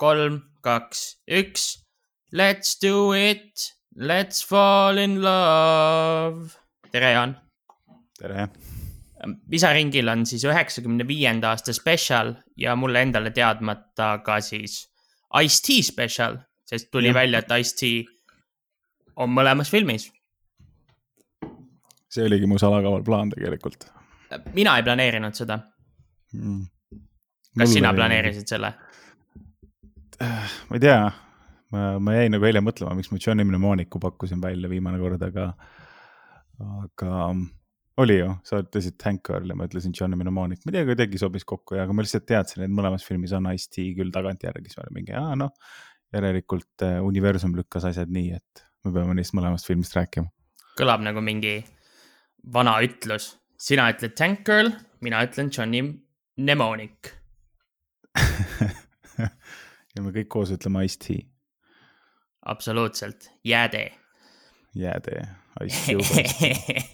kolm, kaks, üks. Let's do it, let's fall in love. tere, Jaan. tere. visaringil on siis üheksakümne viienda aasta spetsial ja mulle endale teadmata ka siis Ice-T spetsial, sest tuli Jah. välja, et Ice-T on mõlemas filmis. see oligi mu salakaval plaan tegelikult mina ei planeerinud seda. mm.. kas sina? planeerisid selle? ma ei tea, ma, ma jäin nagu eile mõtlema, miks ma Johnny Mnemonicu pakkusin välja viimane kord, aga, aga oli ju, sa ütlesid Hank Girl ja ma ütlesin Johnny Mnemonic, ma ei tea, kuidagi sobis kokku ja, aga ma lihtsalt teadsin, et mõlemas filmis on Ice-T küll tagantjärgi, siis ma olin mingi, aa noh, järelikult äh, universum lükkas asjad nii, et me peame neist mõlemast filmist rääkima. kõlab nagu mingi vana ütlus. sina ütled Tank Girl, mina ütlen Johnny Mnemonic. ja me kõik koos ütleme Ice-T, absoluutselt, jäätee. jäätee, Ice-T.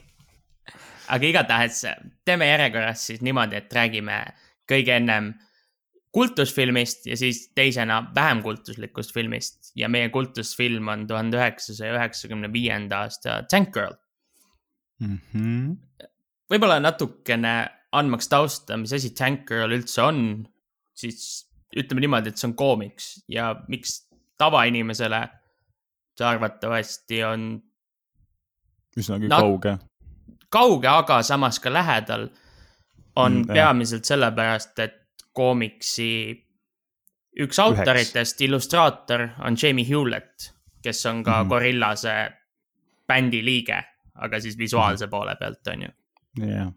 aga igatahes teeme järjekorras siis niimoodi, et räägime kõige ennem kultusfilmist ja siis teisena vähem kultuslikust filmist ja meie kultusfilm on tuhande üheksasaja üheksakümne viienda aasta Tank Girl. Mhm. võib-olla natukene andmaks tausta, mis asi Tank Girl üldse on, siis ütleme niimoodi, et see on koomiks ja miks tavainimesele see arvatavasti on üsnagi Nad- kauge kauge, aga samas ka lähedal, on Mm, mm, jah. peamiselt sellepärast, et koomiksi üks autoritest, illustraator on Jamie Hewlett, kes on ka mm Mhm. -hmm. Gorillase bändi liige, aga siis visuaalse -hmm. poole pealt, on ju. jah,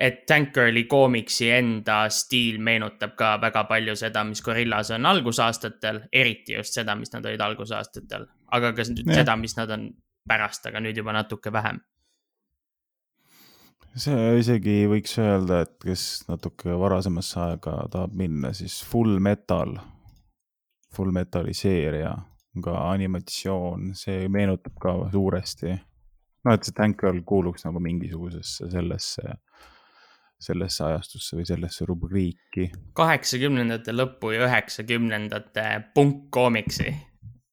et Tank Girli koomiksi enda stiil meenutab ka väga palju seda, mis Gorillas on algusaastatel, eriti just seda, mis nad olid algusaastatel, aga ka Jah. seda, mis nad on pärast, aga nüüd juba natuke vähem. see isegi võiks öelda, et kes natuke varasemasse aega tahab minna, siis Full Metal, Full Metali seeria, ka animatsioon, see meenutab ka suuresti. noh, et see Tank Girl kuuluks nagu mingisugusesse sellesse, sellesse ajastusse või sellesse rubriiki. kaheksakümnendate lõpu ja üheksakümnendate punkkoomiksi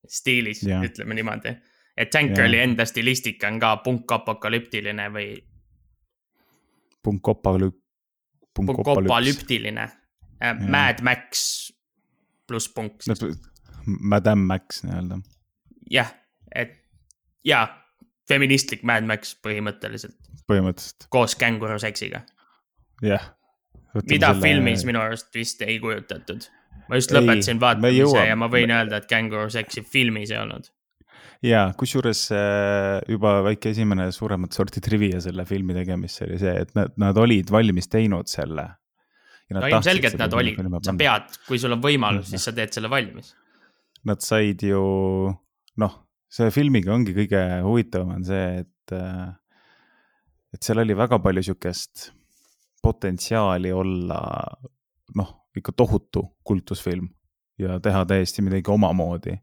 stiilis ütleme niimoodi. et Tank Jah. Girli enda stilistika on ka punkapokalüptiline või punkopakalüp-. punkopalyptiline. Mad Max pluss punk, Madame Max nii-öelda. jah, et ja feministlik Mad Max põhimõtteliselt põhimõtteliselt, koos känguruseksiga, jah. mida selle... filmis minu arust vist ei kujutatud. ma just lõpetasin vaatamise ja ma võin öelda, et känguruseksi filmis ei olnud. ja kusjuures äh, juba väike esimene suuremat sorti trivia selle filmi tegemisse oli see, et nad, nad olid valmis teinud selle. no ilmselgelt nad olid, sa. pead, kui sul on võimalus, siis sa teed selle valmis. Nad said ju, noh, see filmiga ongi kõige huvitavam on see, et, et seal oli väga palju sihukest potentsiaali olla, noh, ikka tohutu kultusfilm ja teha täiesti midagi omamoodi.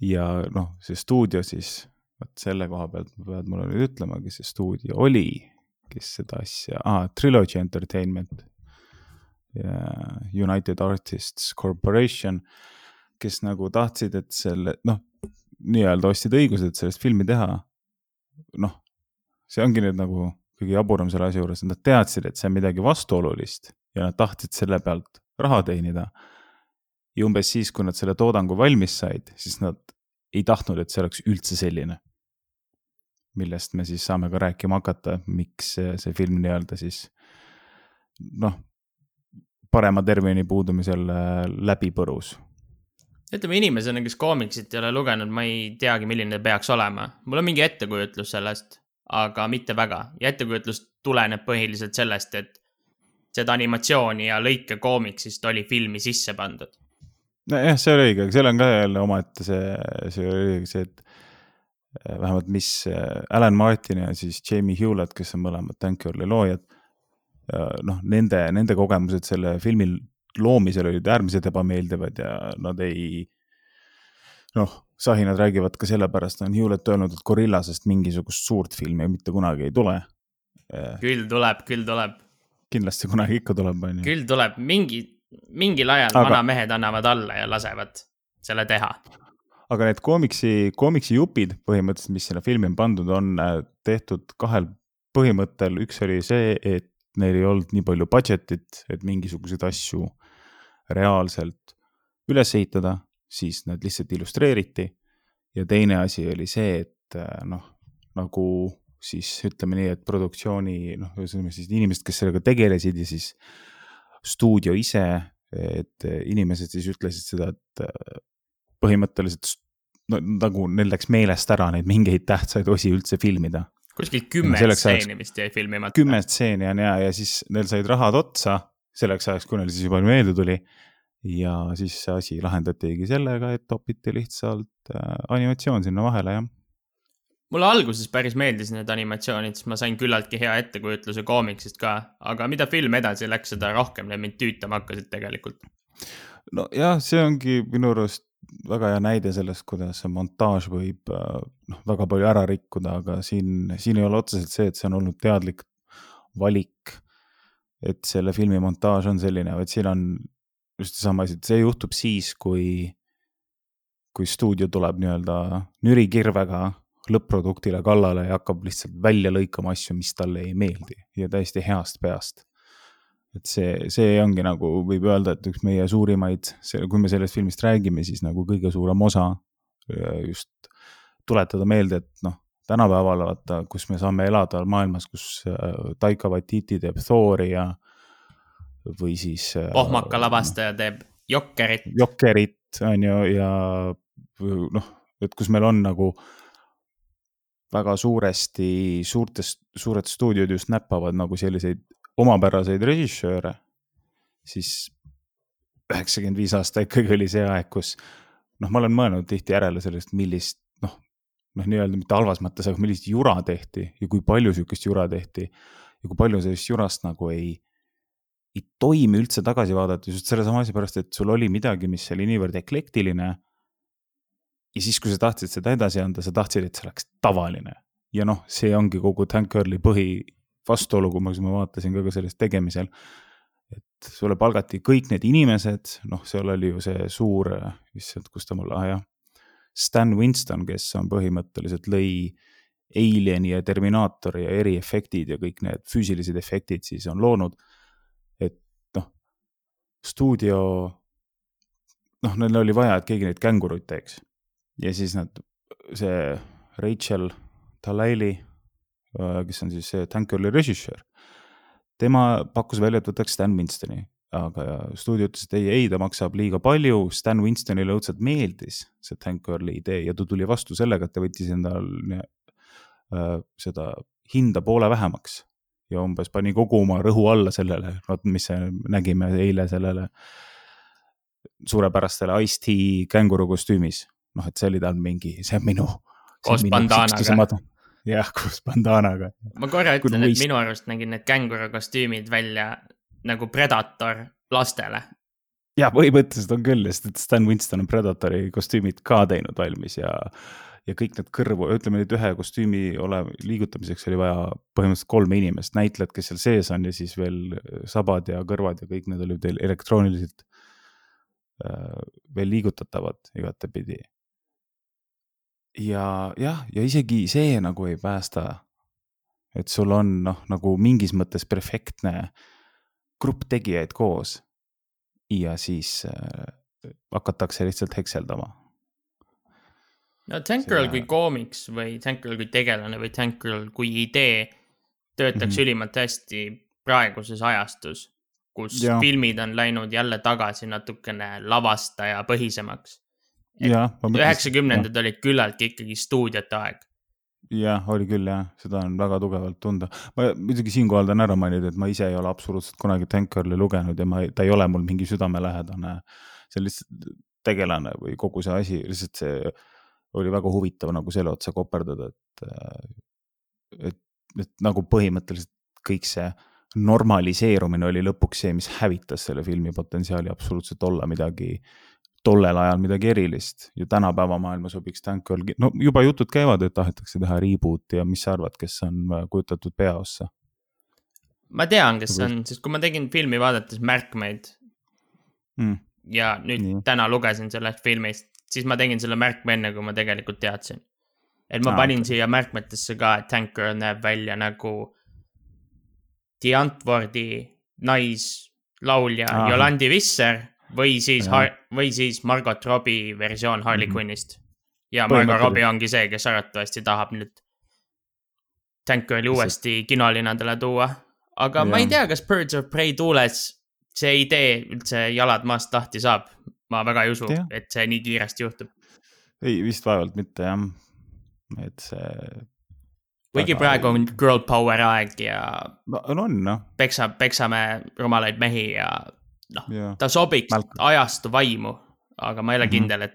ja noh, see stuudio siis, vot selle koha pealt pead mulle nüüd ütlema, kes see stuudio oli, kes seda asja ah,, Trilogy Entertainment ja United Artists Corporation, kes nagu tahtsid, et selle noh, nii-öelda ostsid õigused sellest filmi teha. noh, see ongi nüüd nagu kõige jaburam selle asja juures, nad teadsid, et see on midagi vastuolulist ja nad tahtsid selle pealt raha teenida. ja umbes siis, kui nad selle toodangu valmis said, siis nad ei tahtnud, et see oleks üldse selline. millest me siis saame ka rääkima hakata, miks see, film nii-öelda siis noh, parema termini puudumisel äh, läbi põrus ütleme inimesena, kes koomiksit ei ole lugenud, ma ei teagi, milline peaks olema. mul on mingi ettekujutlus sellest, aga mitte väga ja ettekujutlus tuleneb põhiliselt sellest, et seda animatsiooni ja lõike koomiksist oli filmi sisse pandud. nojah, see oli õige, aga seal on ka jälle omaette see, see oli see, et äh, vähemalt mis äh, Alan Martin ja siis Jamie Hewlett, kes on mõlemad Tank Girli loojad. noh, nende, nende kogemused selle filmi loomisel olid äärmiselt ebameeldivad ja nad ei. noh, sahinad räägivad ka sellepärast, on Hewlett öelnud, et Gorillasest mingisugust suurt filmi mitte kunagi ei tule. küll tuleb, küll tuleb, kindlasti kunagi ikka tuleb, on ju. küll tuleb mingi, mingil ajal Aga- vanamehed annavad alla ja lasevad selle teha. aga need koomiksi, koomiksi jupid põhimõtteliselt, mis sinna filmi on pandud, on äh, tehtud kahel põhimõttel, üks oli see, et neil ei olnud nii palju budget'it, et mingisuguseid asju reaalselt üles ehitada, siis need lihtsalt illustreeriti. ja teine asi oli see, et äh, noh, nagu siis ütleme nii, et produktsiooni noh, ühesõnaga siis inimesed, kes sellega tegelesid ja siis stuudio ise, et inimesed siis ütlesid seda, et äh, põhimõtteliselt no, nagu neil läks meelest ära neid mingeid tähtsaid osi üldse filmida. kuskil kümme stseeni vist jäi filmimata. kümme stseeni on ja, ja siis neil said rahad otsa selleks ajaks, kui neil siis juba meelde tuli. Ja siis see asi lahendatigi sellega, et topiti lihtsalt äh, animatsioon sinna vahele, jah. mulle alguses päris meeldis need animatsioonid, sest ma sain küllaltki hea ettekujutluse koomiksist ka, aga mida film edasi läks, seda rohkem need mind tüütama hakkasid tegelikult. nojah, see ongi minu arust väga hea näide sellest, kuidas see montaaž võib äh, noh, väga palju ära rikkuda, aga siin, siin ei ole otseselt see, et see on olnud teadlik valik. et selle filmi montaaž on selline, vaid siin on just seesama asi, et see juhtub siis, kui, kui stuudio tuleb nii-öelda nürikirvega lõpp-produktile kallale ja hakkab lihtsalt välja lõikama asju, mis talle ei meeldi ja täiesti heast peast. Et see, see ongi nagu võib öelda, et üks meie suurimaid, kui me sellest filmist räägime, siis nagu kõige suurem osa äh, just tuletada meelde, et noh, tänapäeval vaata, kus me saame elada maailmas, kus äh, Taika Waititi teeb Thori ja või siis. pohmaka lavastaja teeb Jokkerit. Jokkerit on ju ja noh, et kus meil on nagu väga suuresti suurtest, suured stuudiod just näppavad nagu selliseid omapäraseid režissööre, siis üheksakümmend viis aasta ikkagi oli see aeg, kus noh, ma olen mõelnud tihti järele sellest, millist noh, noh, nii-öelda mitte halvas mõttes, aga millist jura tehti ja kui palju sihukest jura tehti ja kui palju sellest jurast nagu ei, ei toimi üldse tagasi vaadata just sellesama asja pärast, et sul oli midagi, mis oli niivõrd eklektiline. ja siis, kui sa tahtsid seda edasi anda, sa tahtsid, et see oleks tavaline ja noh, see ongi kogu Tank Girli põhi vastuolu, kui ma, ma vaatasin ka, ka sellest tegemisel. et sulle palgati kõik need inimesed, noh, seal oli ju see suur, issand, kus ta mul, ah jah, Stan Winston, kes on põhimõtteliselt lõi Alieni ja Terminaatori ja eriefektid ja kõik need füüsilised efektid siis on loonud. stuudio, noh, neil oli vaja, et keegi neid känguruid teeks. Ja siis nad, see Rachel Talalay, kes on siis see Tank Girli režissöör, tema pakkus välja, et võtaks Stan Winstoni, aga stuudio ütles, et ei, ei, ta maksab liiga palju, Stan Winstonile õudselt meeldis see Tank Girli idee ja ta tuli vastu sellega, et ta võttis endal äh, seda hinda poole vähemaks ja umbes pani kogu oma rõhu alla sellele, vot mis nägime eile sellele suurepärastele Ice-T känguru kostüümis, noh, et see oli tal mingi, see on minu. Koos bandaanaga. jah, koos bandaanaga. ma korra ütlen, et võist- minu arust nägid need känguru kostüümid välja nagu Predator lastele. ja põhimõtteliselt on küll, sest et Stan Winston on Predatori kostüümid ka teinud valmis ja, ja kõik need kõrvu, ütleme nüüd ühe kostüümi ole liigutamiseks oli vaja põhimõtteliselt kolme inimest, näitlejad, kes seal sees on ja siis veel sabad ja kõrvad ja kõik need olid veel elektrooniliselt äh, veel liigutatavad igatepidi. ja jah, ja isegi see nagu ei päästa. et sul on noh, nagu mingis mõttes perfektne grupp tegijaid koos ja siis äh, hakatakse lihtsalt hekseldama. No Tank Girl kui koomiks või Tank Girl kui tegelane või Tank Girl kui idee töötaks mm. -hmm. ülimalt hästi praeguses ajastus, kus ja. filmid on läinud jälle tagasi natukene lavastaja põhisemaks. üheksakümnendad olid küllaltki ikkagi stuudiote aeg. jah, oli küll jah, seda on väga tugevalt tunda. ma muidugi siinkohal tahan ära mainida, et ma ise ei ole absoluutselt kunagi Tank Girli lugenud ja ma ta ei ole mul mingi südamelähedane. see lihtsalt tegelane või kogu see asi, lihtsalt see oli väga huvitav nagu selle otsa koperdada, et, et, et nagu põhimõtteliselt kõik see normaliseerumine oli lõpuks see, mis hävitas selle filmi potentsiaali absoluutselt olla midagi tollel ajal midagi erilist ja tänapäeva maailma sobiks Tank Girl, no juba jutud käivad, et tahetakse teha reboot'i ja mis sa arvad, kes on äh, kujutatud peaossa? ma tean, kes see on, sest kui ma tegin filmi vaadates märkmeid, mm.. ja nüüd. Nii. täna lugesin sellest filmist, siis ma tegin selle märkme enne, kui ma tegelikult teadsin. et ma ah, panin okay. siia märkmetesse ka, et Hank Girl näeb välja nagu The Antwordi naislaulja Ahah. Yolandi Visser või siis või siis Margot Robbie versioon Harley mm -hmm. Quinnist. ja Margot Robbie ongi see, kes arvatavasti tahab nüüd Lihtsalt- uuesti kinolinadele tuua. aga ma ei tea, kas Birds of Prey tuules see idee üldse jalad maast lahti saab. Ma väga ei usu et see nii kiiresti juhtub. ei, vist vaevalt mitte jah. et see. kuigi praegu on girl power aeg ja no on, noh, peksa, peksame rumalaid mehi ja ja ta sobiks Malcolm. ajastu vaimu, aga ma ei ole Mhm. kindel, et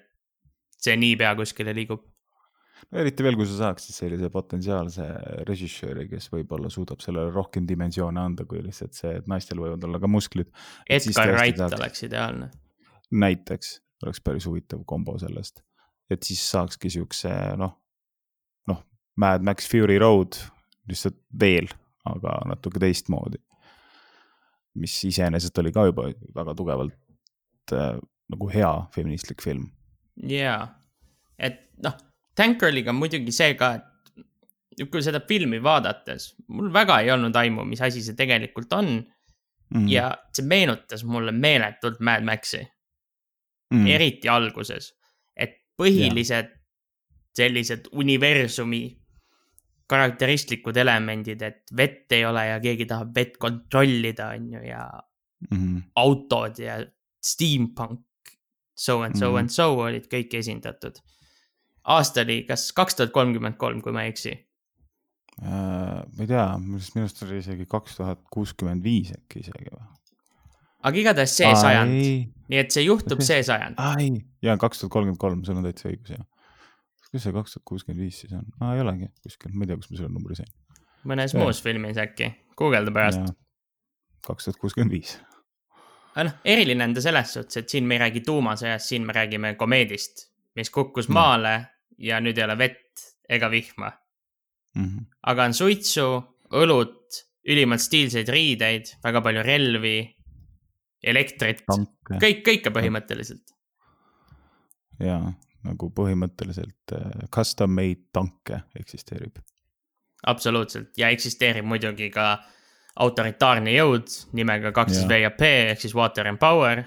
see niipea kuskile liigub. no eriti veel, kui sa saaksid sellise potentsiaalse režissööri, kes võib-olla suudab sellele rohkem dimensioone anda, kui lihtsalt see, et naistel võivad olla ka musklid. Edgar Wright oleks ideaalne. Näiteks oleks päris huvitav kombo sellest, et siis saakski siukse noh, noh, Mad Max Fury Road lihtsalt veel, aga natuke teistmoodi. mis iseenesest oli ka juba väga tugevalt äh, nagu hea feministlik film. jaa, et noh, Tankeriga on muidugi see ka, et kui seda filmi vaadates, mul väga ei olnud aimu, mis asi see tegelikult on mm. mm. ja see meenutas mulle meeletult Mad Maxi, mm. eriti alguses, et põhilised sellised universumi karakteristlikud elemendid, et vett ei ole ja keegi tahab vett kontrollida, on ju, ja mm. autod ja steampunk, so and so mm. -hmm. and so olid kõik esindatud. aasta oli kas kaks tuhat kolmkümmend kolm, kui ma ei eksi. Äh, ma ei tea, minu arust oli isegi kaks tuhat kuuskümmend viis äkki isegi või? Aga igatahes see sajand, nii et see juhtub see sajand. ai, jaa, kaks tuhat kolmkümmend kolm, sul on täitsa õigus, jah. kus see kaks tuhat kuuskümmend viis siis on ah,? ei olegi kuskil, ma ei tea, kus ma selle numbri sain. mõnes Jah. muus filmis äkki, guugelda pärast. kaks tuhat kuuskümmend viis. aga noh, eriline on ta selles suhtes, et siin me ei räägi tuumasõjast, siin me räägime komeedist, mis kukkus Mm. maale ja nüüd ei ole vett ega vihma. Mhm. aga on suitsu, õlut, ülimalt stiilseid riideid, väga palju relvi, elektrit, kõik, kõike põhimõtteliselt. ja nagu põhimõtteliselt äh, custom made tanke eksisteerib. absoluutselt ja eksisteerib muidugi ka autoritaarne jõud nimega kaksteist Jaa. VAP ehk siis Water and Power,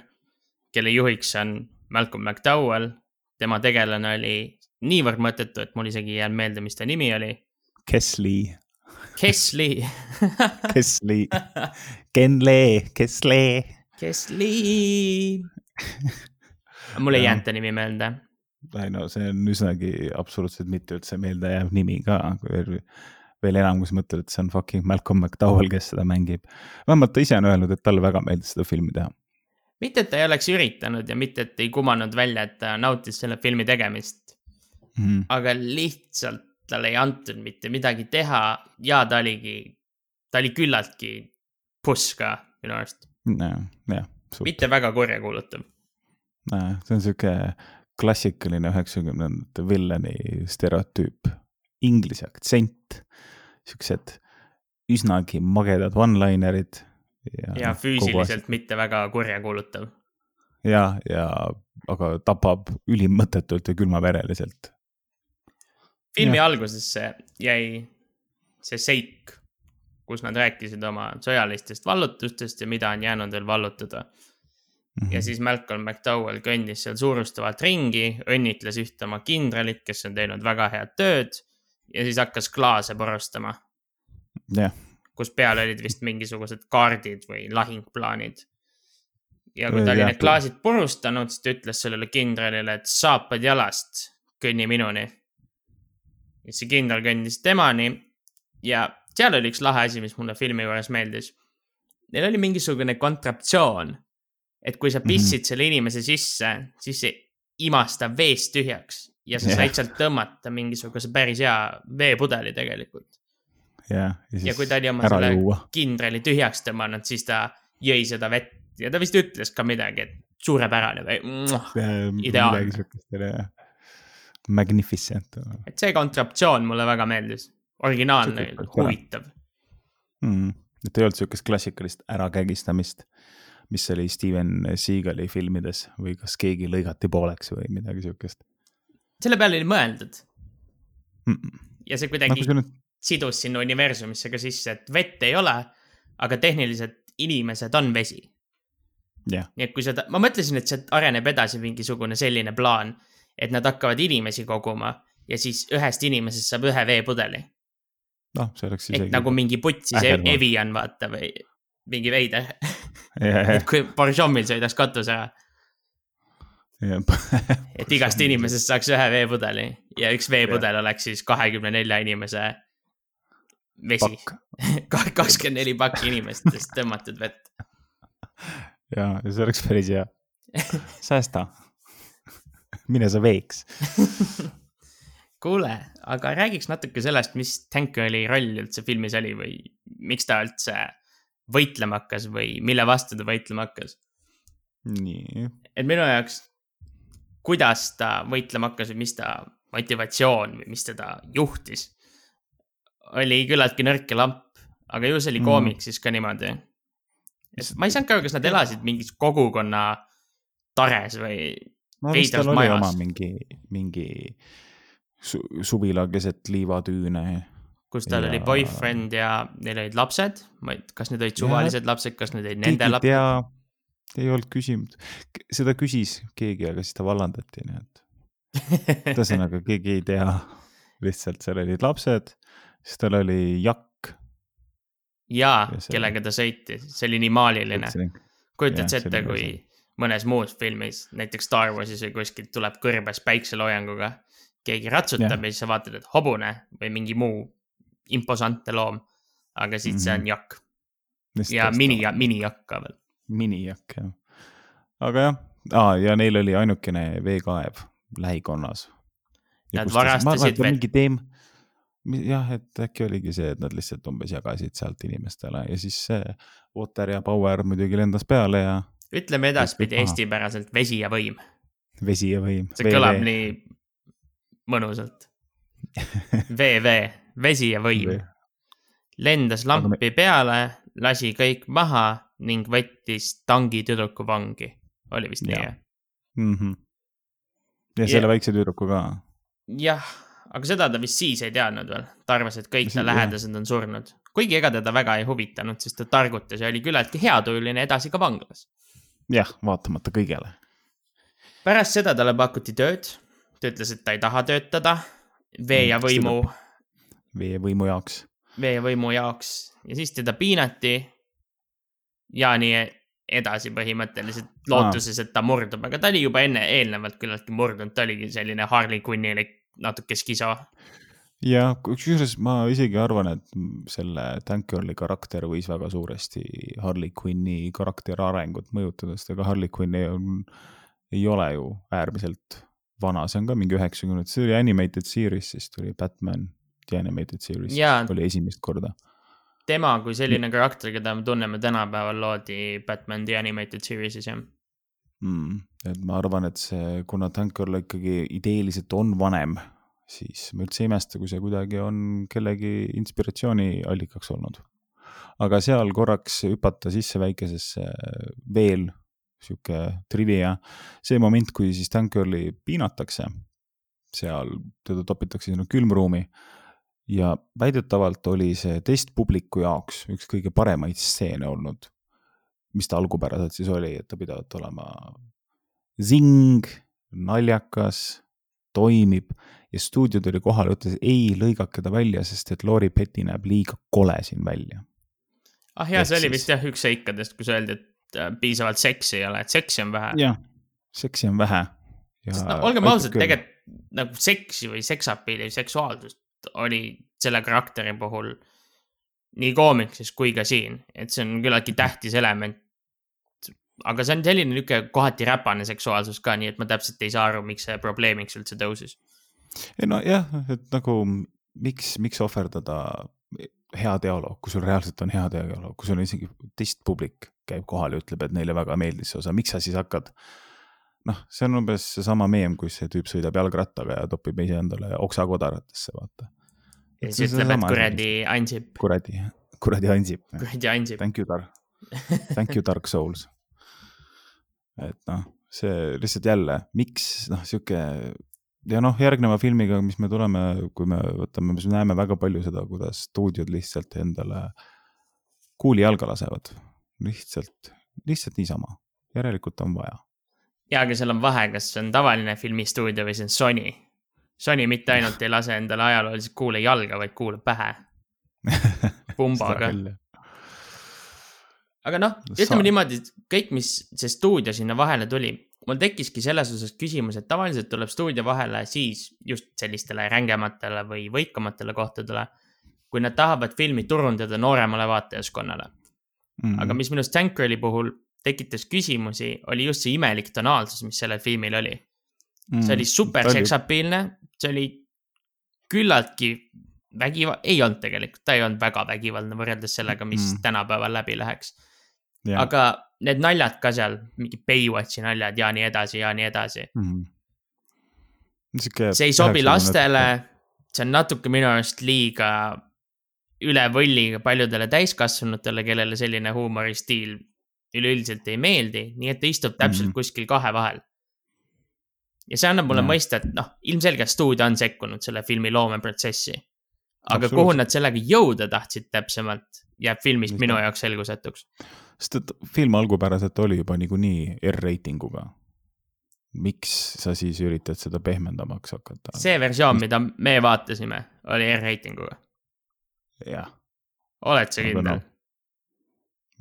kelle juhiks on Malcolm McDowell. tema tegelane oli niivõrd mõttetu, et mul isegi ei jäänud meelde, mis ta nimi oli. Kesli, Kesli Kesli, Kenle, Kesle. Kesli. Mul ei jäänud ta nimi meelde. ei no see on üsnagi absoluutselt mitte üldse meeldejääv nimi ka, kui veel, enam, kui sa mõtled, et see on fucking Malcolm McDowell, kes seda mängib. vähemalt ta ise on öelnud, et talle väga meeldis seda filmi teha. mitte, et ta ei oleks üritanud ja mitte, et ei kumanud välja, et ta nautis selle filmi tegemist, Mhm. aga lihtsalt talle ei antud mitte midagi teha ja ta oligi, ta oli küllaltki puss ka minu arust, jah, mitte väga kurjakuulutav. see on sihuke klassikaline üheksakümnendate villani stereotüüp, inglise aktsent, siuksed üsnagi magedad one-linerid. ja füüsiliselt mitte väga kurjakuulutav. ja, ja aga tapab ülimmõttetult ja külmavereliselt. filmi Jah. algusesse jäi see seik, kus nad rääkisid oma sõjalistest vallutustest ja mida on jäänud veel vallutada. Mhm. ja siis Malcolm McDowell kõndis seal suurustavalt ringi, õnnitles ühte oma kindralit, kes on teinud väga head tööd ja siis hakkas klaase purustama, jah, kus peal olid vist mingisugused kaardid või lahingplaanid. ja kui ta oli need klaasid purustanud, siis ta ütles sellele kindralile, et saapad jalast, kõnni minuni. ja see kindral kõndis temani ja seal oli üks lahe asi, mis mulle filmi juures meeldis. Neil oli mingisugune kontraptsioon, et kui sa Mhm. pissid mm -hmm. selle inimese sisse, siis see imas ta veest tühjaks ja sa Jah. said sealt tõmmata mingisuguse päris hea veepudeli tegelikult. jah. ja kui ta oli oma selle juua. kindrali tühjaks tõmmanud, siis ta jõi seda vett ja ta vist ütles ka midagi, et suurepärane või Ideaalne. Magnificent et see kontraptsioon mulle väga meeldis, originaalne See, huvitav. mm.. et ei olnud siukest klassikalist ärakägistamist, mis oli Steven Seagali filmides või kas keegi lõigati pooleks või midagi siukest selle peale oli mõeldud mm. -mm. ja see kuidagi see nüüd sidus sinna universumisse ka sisse, et vett ei ole, aga tehniliselt inimesed on vesi. jah, nii et kui seda, ma mõtlesin, et sealt areneb edasi mingisugune selline plaan, et nad hakkavad inimesi koguma ja siis ühest inimesest saab ühe veepudeli. noh, see oleks et isegi nagu mingi putsis ägedam. Evian vaata või mingi veider, ja, ja, kui Borjomil sõidaks katus ära, ja, et igast inimesest saaks ühe veepudeli ja üks veepudel oleks siis kahekümne nelja inimese vesi. kakskümmend neli pakki inimestest tõmmatud vett. ja, ja see oleks päris hea. säästa. mine sa veeks. kuule, aga räägiks natuke sellest, mis Tankeri roll üldse filmis oli või miks ta üldse võitlema hakkas või mille vastu ta võitlema hakkas? nii, et minu jaoks, kuidas ta võitlema hakkas või mis ta motivatsioon või mis teda juhtis, oli küllaltki nõrk ja lamp, aga ju see oli Mm. koomiksis ka niimoodi. ma ei saanudki aru, kas nad elasid mingis kogukonna tares või no Veidras majas. mingi, mingi su suvila keset liivatüüne. kus tal ja... oli Ja- boyfriend ja neil olid lapsed, ma ei, kas need olid suvalised lapsed, kas need olid nende lapsed? tea, ei olnud küsinud, seda küsis keegi, aga siis ta vallandati, nii et ühesõnaga keegi ei tea. lihtsalt seal olid lapsed, siis tal oli jakk. jaa Ja, kellega ta sõitis, see oli nii maaliline. kujutad sa ette, kui mõnes muus filmis, näiteks Star Warsis või kuskilt tuleb kõrbes päikseloojanguga, keegi ratsutab Jah. ja siis sa vaatad, et hobune või mingi muu imposantne loom. aga siit see Mhm. on jakk ja mini, minijakk ka veel. minijakk jah. aga jah ah,, ja neil oli ainukene veekaev lähikonnas. Nad varastasid vett. teem, jah, et äkki oligi see, et nad lihtsalt umbes jagasid sealt inimestele ja siis see Water ja Power muidugi lendas peale ja ütleme edaspidi eestipäraselt vesi ja võim, vesi ja võim. see kõlab nii mõnusalt. VV, vesi ja võim. lendas lampi peale, lasi kõik maha ning võttis tangi tüdruku vangi. oli vist nii jah? -hmm. ja selle Ja- väikse tüdruku ka. jah, aga seda ta vist siis ei teadnud veel, ta arvas, et kõik ta lähedased on surnud. kuigi ega teda väga ei huvitanud, sest ta targutas ja oli küllaltki heatujuline edasi ka vanglas. jah, vaatamata kõigele. pärast seda talle pakuti tööd, ta ütles, et ta ei taha töötada vee ja Mm, võimu, vee võimu jaoks. vee ja võimu jaoks ja siis teda piinati. ja nii edasi põhimõtteliselt lootuses, et ta murdub, aga ta oli juba enne, eelnevalt küllaltki murdunud, ta oligi selline Harley Quinnilik natuke skiso. ja kusjuures ma isegi arvan, et selle Tank Girli karakter võis väga suuresti Harley Quinni karakteri arengut mõjutada, sest ega Harley Quinn ei, ei ole ju äärmiselt vana, see on ka mingi üheksakümnendad, see oli animated series, siis tuli Batman The Animated Series Jaa. oli esimest korda. tema kui selline karakter, keda me tunneme tänapäeval, loodi Batman The Animated Series'is jah. mm,. et ma arvan, et see, kuna Tank Girl ikkagi ideeliselt on vanem, siis ma üldse ei imesta, kui see kuidagi on kellegi inspiratsiooniallikaks olnud. aga seal korraks hüpata sisse väikesesse veel sihuke trivia, see moment, kui siis Tank Girli piinatakse, seal teda topitakse sinna külmruumi. Ja väidetavalt oli see testpubliku jaoks üks kõige paremaid stseene olnud mis ta algupäraselt siis oli, et ta pidavat olema zing, naljakas, toimib. Ja stuudio tuli kohale ja ütles ei, lõigake ta välja, sest et Lori Petty näeb liiga kole siin välja. ah jaa, see oli vist jah üks seikadest, kus öeldi, et piisavalt seksi ei ole, et seksi on vähe. jah, seksi on vähe. sest no olgem ausad, tegelikult nagu seksi või seksapiili või seksuaalsust oli selle karakteri puhul nii koomiksis kui ka siin, et see on küllaltki tähtis element. aga see on selline niisugune kohati räpane seksuaalsus ka, nii et ma täpselt ei saa aru, miks see probleemiks üldse tõusis. ei nojah, et nagu miks, miks ohverdada hea dialoog, kui sul reaalselt on hea dialoog, kui sul on isegi testpublik käib kohal ja ütleb, et neile väga meeldis see osa, miks sa siis hakkad noh, see on umbes seesama meem, kus see tüüp sõidab jalgrattaga ja topib ise endale oksa kodaratesse, vaata. ja siis ütleb, et kuradi Ansip, kuradi, kuradi Ansip. kuradi Ansip. Thank you, Dark, thank you, Dark Souls. et noh, see lihtsalt jälle, miks noh, sihuke ja noh, järgneva filmiga, mis me tuleme, kui me võtame, me näeme väga palju seda, kuidas stuudiod lihtsalt endale kuuli jalga lasevad. lihtsalt, lihtsalt niisama, järelikult on vaja. ja, aga seal on vahe, kas see on tavaline filmistuudio või see on Sony. Sony mitte ainult ei lase endale ajalooliselt kuule jalga, vaid kuule pähe pumbaga aga noh, ütleme niimoodi, kõik, mis see stuudio sinna vahele tuli, mul tekkiski selles osas küsimus, et tavaliselt tuleb stuudio vahele siis just sellistele rängematele või võikamatele kohtadele, kui nad tahavad filmi turundada nooremale vaatajaskonnale mm. -hmm. aga mis minu arust Tankerli puhul tekitas küsimusi, oli just see imelik tonaalsus, mis sellel filmil oli mm. -hmm. see oli super seksapiilne, see oli küllaltki vägiva-, ei olnud tegelikult, ta ei olnud väga vägivaldne võrreldes sellega, mis mm. tänapäeval läbi läheks aga need naljad ka seal, mingi Baywatchi naljad ja nii edasi ja nii edasi mm. -hmm. Sikke see ei sobi lastele, see on natuke minu arust liiga üle võlli paljudele täiskasvanutele, kellele selline huumoristiil üleüldiselt ei meeldi, nii et ta istub täpselt mm -hmm. kuskil kahe vahel. ja see annab mulle no. mõista, et noh, ilmselgelt stuudio on sekkunud selle filmi loomeprotsessi. Aga kuhu nad sellega jõuda tahtsid täpsemalt, jääb filmist minu jaoks selgusetuks sest et film algupäraselt oli juba niikuinii R-reitinguga. miks sa siis üritad seda pehmendamaks hakata? see versioon, mida me vaatasime, oli R-reitinguga. jah. oled sa kindel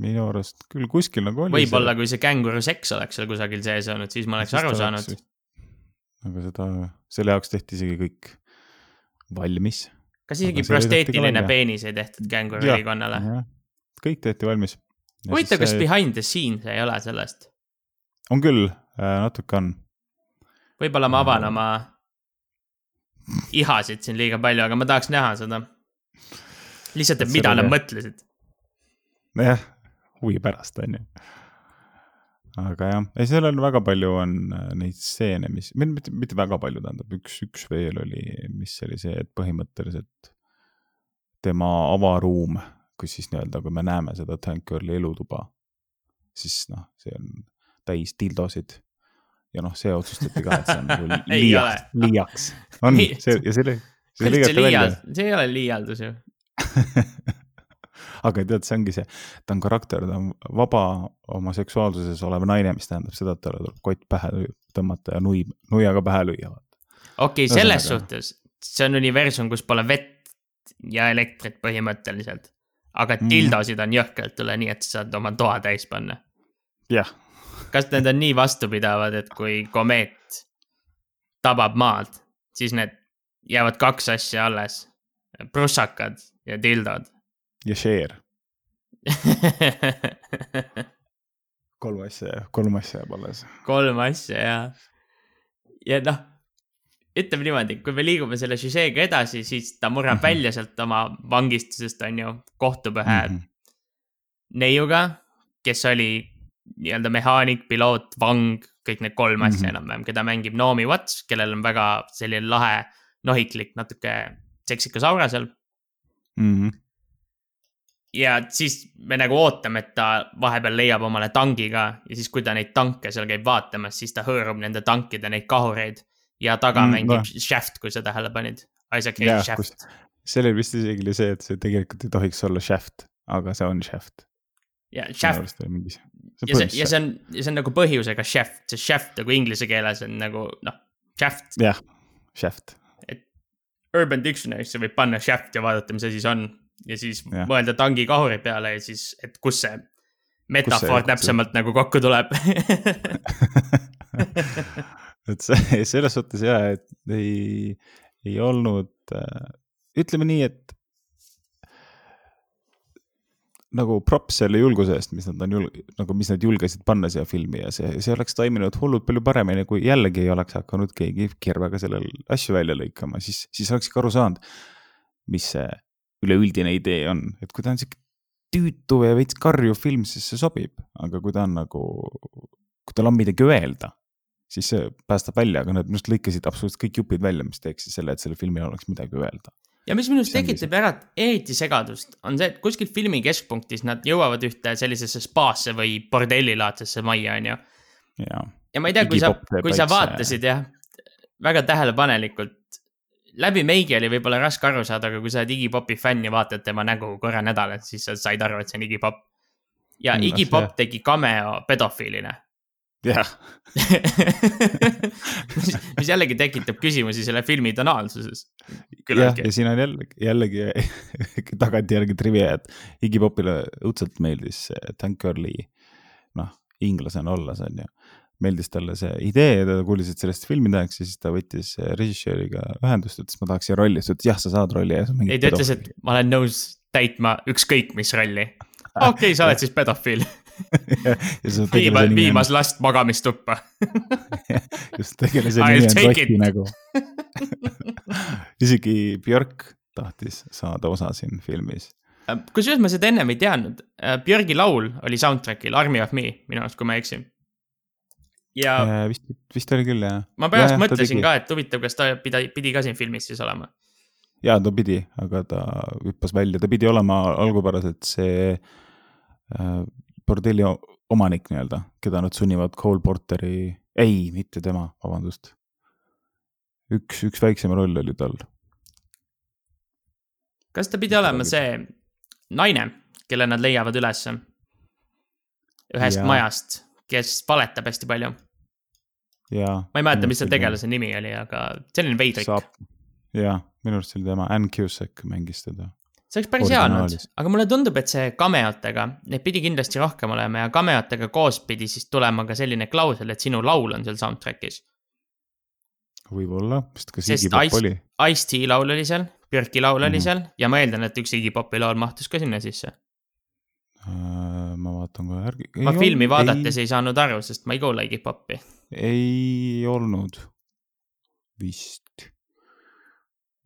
minu arust küll kuskil nagu oli. võib-olla, kui see känguru seks oleks seal kusagil sees olnud, siis ma oleks aru saanud. aga seda, selle jaoks tehti isegi kõik valmis. Kas isegi prosteetiline peenis ei tehtud känguru ülikonnale? kõik tehti valmis huvitav, kas behind the scenes ei ole sellest? on küll, äh, natuke on. võib-olla ma avan oma ihasid siin liiga palju, aga ma tahaks näha seda. lihtsalt, et mida nad mõtlesid. nojah, huvi pärast on ju. Aga jah, ei seal on väga palju on äh, neid stseene, mis, mitte, mitte väga palju, tähendab üks, üks veel oli, mis oli see, et põhimõtteliselt tema avaruum kus siis nii-öelda, kui me näeme seda Tank Girli elutuba, siis noh, see on täis dildosid. ja noh, see otsustati ka, et see on nagu liiaks, liiaks. on, see ja selle, see lõigati välja. see ei ole liialdus ju aga tead, see ongi see, ta on karakter, ta on vaba oma seksuaalsuses olev naine, mis tähendab seda, et talle tuleb kott pähe tõmmata ja nui, nuiaga pähe lüüa. okei okay,, selles suhtes, see on universum, kus pole vett ja elektrit põhimõtteliselt aga dildosid mm. on jõhkralt üle, nii et sa saad oma toa täis panna. jah. kas need on nii vastupidavad, et kui komeet tabab maad, siis need jäävad kaks asja alles, prussakad ja dildod. Ja share kolm asja, kolm asja jääb alles. kolm asja ja, ja noh ütleme niimoodi, kui me liigume selle süžeega edasi, siis ta murrab mm -hmm. välja sealt oma vangistusest, on ju, kohtub ühe mm -hmm. neiuga, kes oli nii-öelda mehaanik, piloot, vang, kõik need kolm mm -hmm. asja enam-vähem, keda mängib Naomi Watts, kellel on väga selline lahe, nohiklik, natuke seksikas aura seal mm. -hmm. Ja siis me nagu ootame, et ta vahepeal leiab omale tangi ka ja siis, kui ta neid tanke seal käib vaatamas, siis ta hõõrub nende tankide neid kahureid ja taga mm, mängib no. Shaft, kui sa tähele panid. Isaac Hayes Shaft. seal oli vist isegi see, et see tegelikult ei tohiks olla Shaft, aga see on Shaft. ja Shaft. ja see, ja see on, ja see on nagu põhjusega Shaft, sest Shaft nagu inglise keeles on nagu noh, Shaft. jah, Shaft. et Urban Dictionary'sse võib panna Shaft ja vaadata, mis asi see on ja siis ja. mõelda tangi kahuri peale ja siis, et kus see metafoor kus see, täpsemalt see... nagu kokku tuleb et see selles suhtes ja, et ei, ei olnud, äh, ütleme nii, et nagu props selle julguse eest, mis nad on julg-, nagu mis nad julgesid panna siia filmi ja see, see oleks toiminud hullult palju paremini, kui jällegi ei oleks hakanud keegi kirvega sellel asju välja lõikama, siis, siis oleks ikka aru saanud, mis see üleüldine idee on, et kui ta on sihuke tüütu ja veits karjuv film, siis see sobib, aga kui ta on nagu, kui tal on midagi öelda siis see päästab välja, aga nad minu arust lõikasid absoluutselt kõik jupid välja, mis teeksid selle, et sellel filmil oleks midagi öelda. ja mis minu arust tekitab ära eriti segadust, on see, et kuskil filmi keskpunktis nad jõuavad ühte sellisesse spaasse või bordellilaadsesse majja, onju. ja ma ei tea, kui sa kui sa vaatasid jah, väga tähelepanelikult. Läbi meigi oli võib-olla raske aru saada, aga kui sa oled Iggy Popi fänn ja vaatad tema nägu korra nädalas, siis sa said aru, et see on Iggy Pop. ja Mm, Iggy see- Pop tegi cameo pedofiilina jah, mis, mis jällegi tekitab küsimusi selle filmi tonaalsuses. jah, ja, siin on jällegi, jällegi tagantjärgi trivia, et Iggy Popile õudselt meeldis Thank Girl'i, noh, inglasena olles on ju. Meeldis talle see idee ta kuulis, et sellest filmi tehakse, siis ta võttis režissööriga ühendust, ütles, ma tahaks siia rolli, siis ta ütles jah, sa saad rolli ja. ei ta ütles, et ma olen nõus täitma ükskõik mis rolli. okei okay,, sa oled siis pedofiil, viima, viimas last magamistuppa. just tegelase nimi on it. nägu. isegi Björk tahtis saada osa siin filmis. kusjuures ma seda ennem ei teadnud. Björgi laul oli soundtrack'il Army of Me minu arust, kui ma ei eksi. Ja vist, vist oli küll jah. ma pärast mõtlesin. ka, et huvitav, kas ta pidi, pidi ka siin filmis siis olema. ja ta pidi, aga ta hüppas välja, ta pidi olema algupäraselt see äh, bordelli omanik nii-öelda, keda nad sunnivad Cole Porteri, ei, mitte tema, vabandust. üks, üks väiksem roll oli tal. kas ta pidi olema see naine, kelle nad leiavad ülesse? ühest ja. majast, kes valetab hästi palju. ma ei mäleta, mis selle tegelase nimi oli, aga selline veidrik. jaa, minu arust see oli tema, Ann Cusack mängis teda. see oleks päris hea olnud aga mulle tundub, et see cameotega, neid pidi kindlasti rohkem olema ja cameotega koos pidi siis tulema ka selline klausel, et sinu laul on seal soundtrack'is. võib-olla, sest kas Iggy Pop Ice- oli? Ice-T laul oli seal, Björki laul oli Mhm. seal ja ma eeldan, et üks Iggy Popi laul mahtus ka sinna sisse. Äh, ma vaatan kohe järgi. ma filmi vaadates ei saanud aru, sest ma ei kuula Popi. ei olnud vist.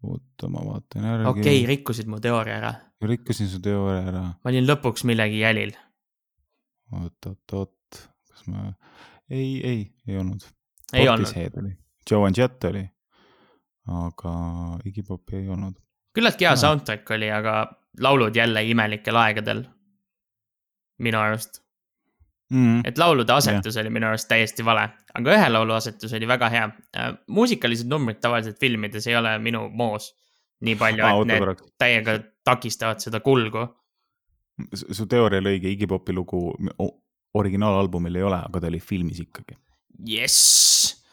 oota, ma vaatan järgi. okei okay,, rikkusid mu teooria ära. rikkusin su teooria ära. ma olin lõpuks millegi jälil. oot, oot, oot, kas ma, ei, ei, ei olnud. ei olnud. oli, Joe and Jet oli, aga Iggy Popi ei olnud. küllaltki hea soundtrack oli, aga laulud jälle imelikel aegadel. Minu arust, Mm. et laulude asetus oli minu arust täiesti vale, aga ühe laulu asetus oli väga hea. muusikalised numbrid tavaliselt filmides ei ole minu moos nii palju, aa, et need täiega takistavad seda kulgu. su teooria oli õige, Iggy Popi lugu originaalalbumil ei ole, aga ta oli filmis ikkagi. jess,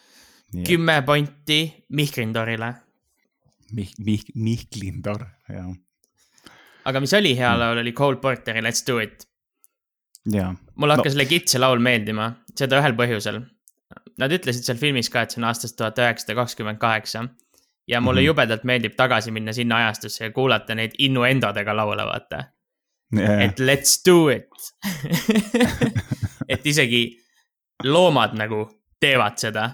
kümme pointi Mihklindorile. Mih-, Mih-, Mihklindar, jah. aga mis oli Mm. hea laul, oli Cole Porteri Let's do it. Mulle No. hakkas legit see laul meeldima, seda ühel põhjusel. Nad ütlesid seal filmis ka, et see on aastast tuhat üheksasada kakskümmend kaheksa. ja mulle mm. -hmm. jubedalt meeldib tagasi minna sinna ajastusse ja kuulata neid innuendodega laule, vaata. et let's do it. et isegi loomad nagu teevad seda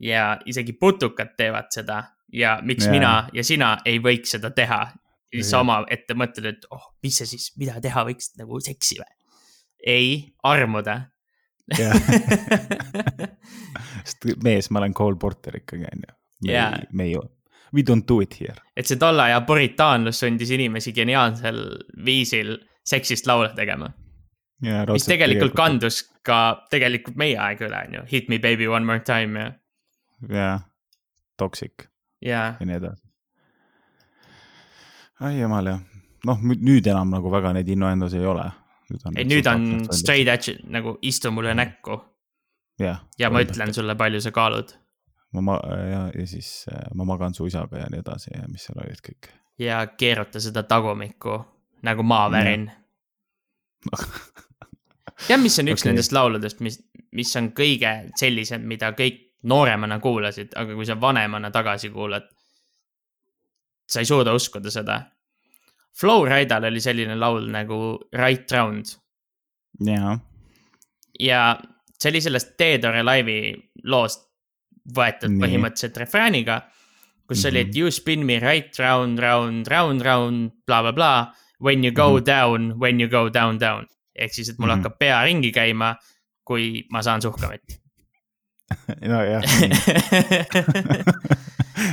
ja isegi putukad teevad seda ja miks yeah. mina ja sina ei võiks seda teha. ja siis sa Jah. oma ette mõtled, et oh, mis see siis, mida teha võiks nagu seksi või? ei, armuda. jah, sest mees, ma olen Cole Porter ikkagi, on ju. Jaa. me ei, we don't do it here. et see tolle aja puritaanlus sundis inimesi geniaalsel viisil seksist laule tegema. mis tegelikult kandus ka tegelikult meie aega üle, on ju. Hit me baby one more time ja, jah, toxic ja ja nii edasi. ai jumal jah, noh nüüd enam nagu väga neid innuendos ei ole. Ei nüüd on straight edge nagu istu mulle näkku jah, ja ma ütlen sulle, palju sa kaalud ma ma- ja, ja siis äh, ma magan su isaga ja nii edasi ja mis seal olid kõik. ja keeruta seda tagumikku nagu maavärin. tead, mis on üks okay. nendest lauludest, mis, mis on kõige sellisem, mida kõik nooremana kuulasid, aga kui sa vanemana tagasi kuulad, sa ei suuda uskuda seda. Flowridal oli selline laul nagu Right Round jaa, ja see oli sellest Theodore Live'i loost võetud Nii. põhimõtteliselt refrääniga, kus mm -hmm. oli, et Mhm. you spin me right round, round, round, round, blablabla. When you go mm. -hmm. down, when you go down, down. ehk siis, et mul mm. -hmm. hakkab pea ringi käima, kui ma saan suhkamit. nojah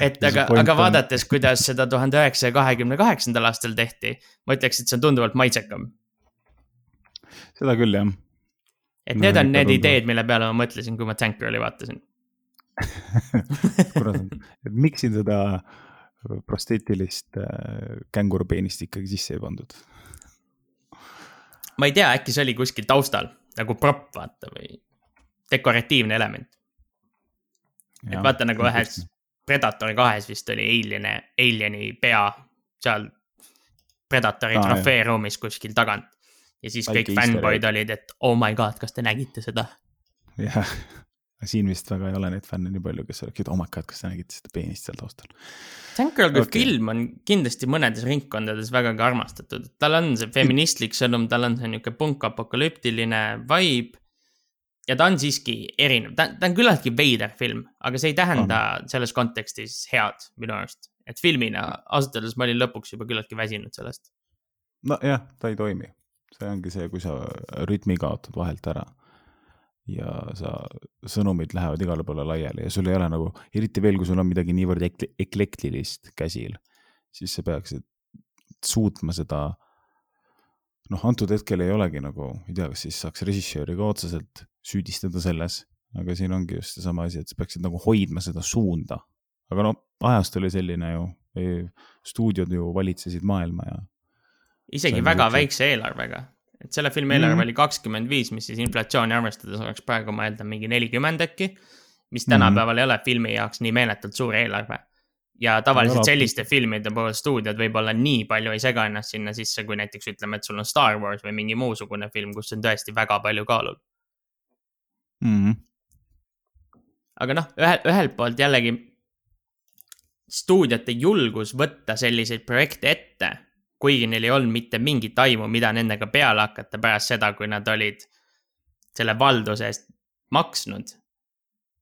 et aga, aga vaadates, kuidas seda tuhande üheksasaja kahekümne kaheksandal aastal tehti, ma ütleks, et see on tunduvalt maitsekam. seda küll jah, et No need on need tundub. ideed, mille peale ma mõtlesin, kui ma Tank Girli vaatasin. kurat, et miks siin seda prosteetilist äh, kängurupeenist ikkagi sisse ei pandud? ma ei tea, äkki see oli kuskil taustal nagu prop, vaata või dekoratiivne element. Et vaata nagu ühes Predator kahes vist oli Alieni, Alieni pea seal Predatori ah, trofeeruumis kuskil tagant. ja siis Väike kõik fännboid olid, et oh my god, kas te nägite seda? jah, siin vist väga ei ole neid fänne nii palju, kes oleksid, oh my god, kas te nägite seda peenist seal taustal? Tank Girl kui okay. film on kindlasti mõnedes ringkondades vägagi armastatud, tal on see feministlik sõnum, tal on see niisugune punkapokalüptiline vibe. Ja ta on siiski erinev, ta, ta on küllaltki veider film, aga see ei tähenda on. selles kontekstis head minu arust. et filmina ausalt öeldes ma olin lõpuks juba küllaltki väsinud sellest. nojah, ta ei toimi, see ongi see, kui sa rütmi kaotad vahelt ära ja sa, sõnumid lähevad igale poole laiali ja sul ei ole nagu, eriti veel, kui sul on midagi niivõrd ekle- eklektilist käsil, siis sa peaksid suutma seda. noh, antud hetkel ei olegi nagu, ei tea, kas siis saaks režissööri ka otseselt süüdistada selles, aga siin ongi just seesama asi, et sa peaksid nagu hoidma seda suunda. aga no ajast oli selline ju, stuudiod ju valitsesid maailma ja isegi väga niisugune- väikse eelarvega, et selle filmi eelarve Mhm. oli kakskümmend viis, mis siis inflatsiooni arvestades oleks praegu, ma eeldan, mingi nelikümmend äkki. mis tänapäeval ei ole filmi jaoks nii meeletult suur eelarve. ja tavaliselt selliste filmide puhul stuudiod võib-olla nii palju ei sega ennast sinna sisse, kui näiteks ütleme, et sul on Star Wars või mingi muusugune film, kus on tõesti väga palju kaalul. mm. -hmm. aga noh, ühel, ühelt poolt jällegi stuudiote julgus võtta selliseid projekte ette, kuigi neil ei olnud mitte mingit aimu, mida nendega peale hakata pärast seda, kui nad olid selle valduse eest maksnud,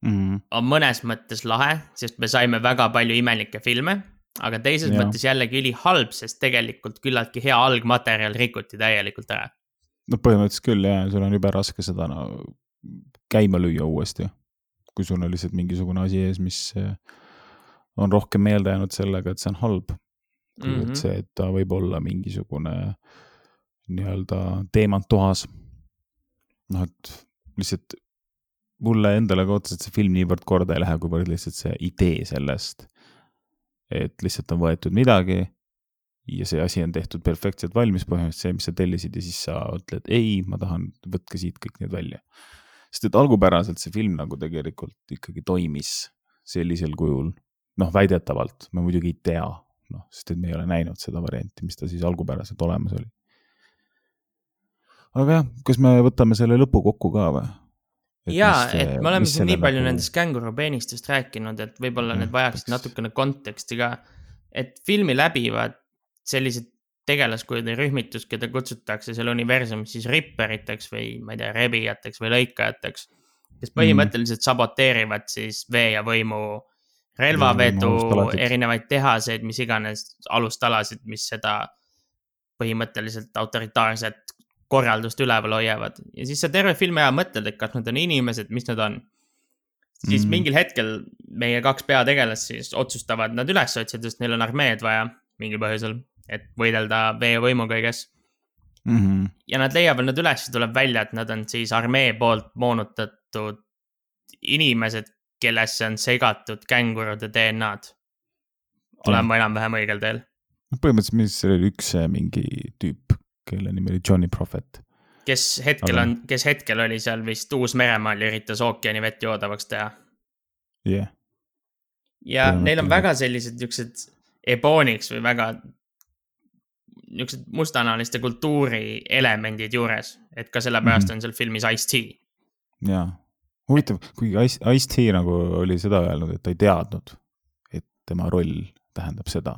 Mm -hmm. on mõnes mõttes lahe, sest me saime väga palju imelikke filme, aga teises Jah. mõttes jällegi ülihalb, sest tegelikult küllaltki hea algmaterjal rikuti täielikult ära. no põhimõtteliselt küll ja sul on jube raske seda no, käima lüüa uuesti. kui sul on lihtsalt mingisugune asi ees, mis eh, on rohkem meelde jäänud sellega, et see on halb. kuivõrd mm Mhm. -hmm. see, et ta võib olla mingisugune nii-öelda teemant toas. noh, et lihtsalt mulle endale ka otseselt see film niivõrd korda ei lähe, kuivõrd lihtsalt see idee sellest, et lihtsalt on võetud midagi ja see asi on tehtud perfektselt valmis, põhimõtteliselt see, mis sa tellisid ja siis sa ütled ei, ma tahan, võtke siit kõik need välja. Sest et algupäraselt see film nagu tegelikult ikkagi toimis sellisel kujul, noh väidetavalt, ma muidugi ei tea, noh, sest et me ei ole näinud seda varianti, mis ta siis algupäraselt olemas oli. aga jah, kas me võtame selle lõpu kokku ka või? jaa, et me oleme siin nii palju nagu... nendest kängurupeenistest rääkinud, et võib-olla Mm, need vajaksid peaks- natukene konteksti ka. et filmi läbivad sellised tegelaskujud või rühmitus, keda kutsutakse seal universumis siis ripperiteks või ma ei tea, rebijateks või lõikajateks. kes põhimõtteliselt saboteerivad siis vee ja võimu relvavedu erinevaid tehaseid, mis iganes alustalasid, mis seda põhimõtteliselt autoritaarset korraldust üleval hoiavad ja siis sa terve filmi aja mõtled, et kas nad on inimesed, mis nad on. siis Mhm. mingil hetkel meie kaks peategelast siis otsustavad nad üles otsida, sest neil on armeed vaja mingil põhjusel, et võidelda vee ja võimu kõiges. mm. -hmm. ja nad leiavad nad üles ja tuleb välja, et nad on siis armee poolt moonutatud inimesed, kellesse on segatud kängurude DNA-d. olen ma enam-vähem õigel teel? põhimõtteliselt, mis see oli üks mingi tüüp, kelle nimi oli Johnny Prophet. kes hetkel Aga- on, kes hetkel oli seal vist Uus-Meremaal ja üritas ookeani vett joodavaks teha. jah yeah., ja neil on väga sellised niisugused ebooniks või väga niisugused mustanahaliste kultuuri elemendid juures, et ka sellepärast Mhm. on seal filmis Ice-T. jaa. huvitav, kuigi Ice, Ice-T nagu oli seda öelnud, et ta ei teadnud, et tema roll tähendab seda.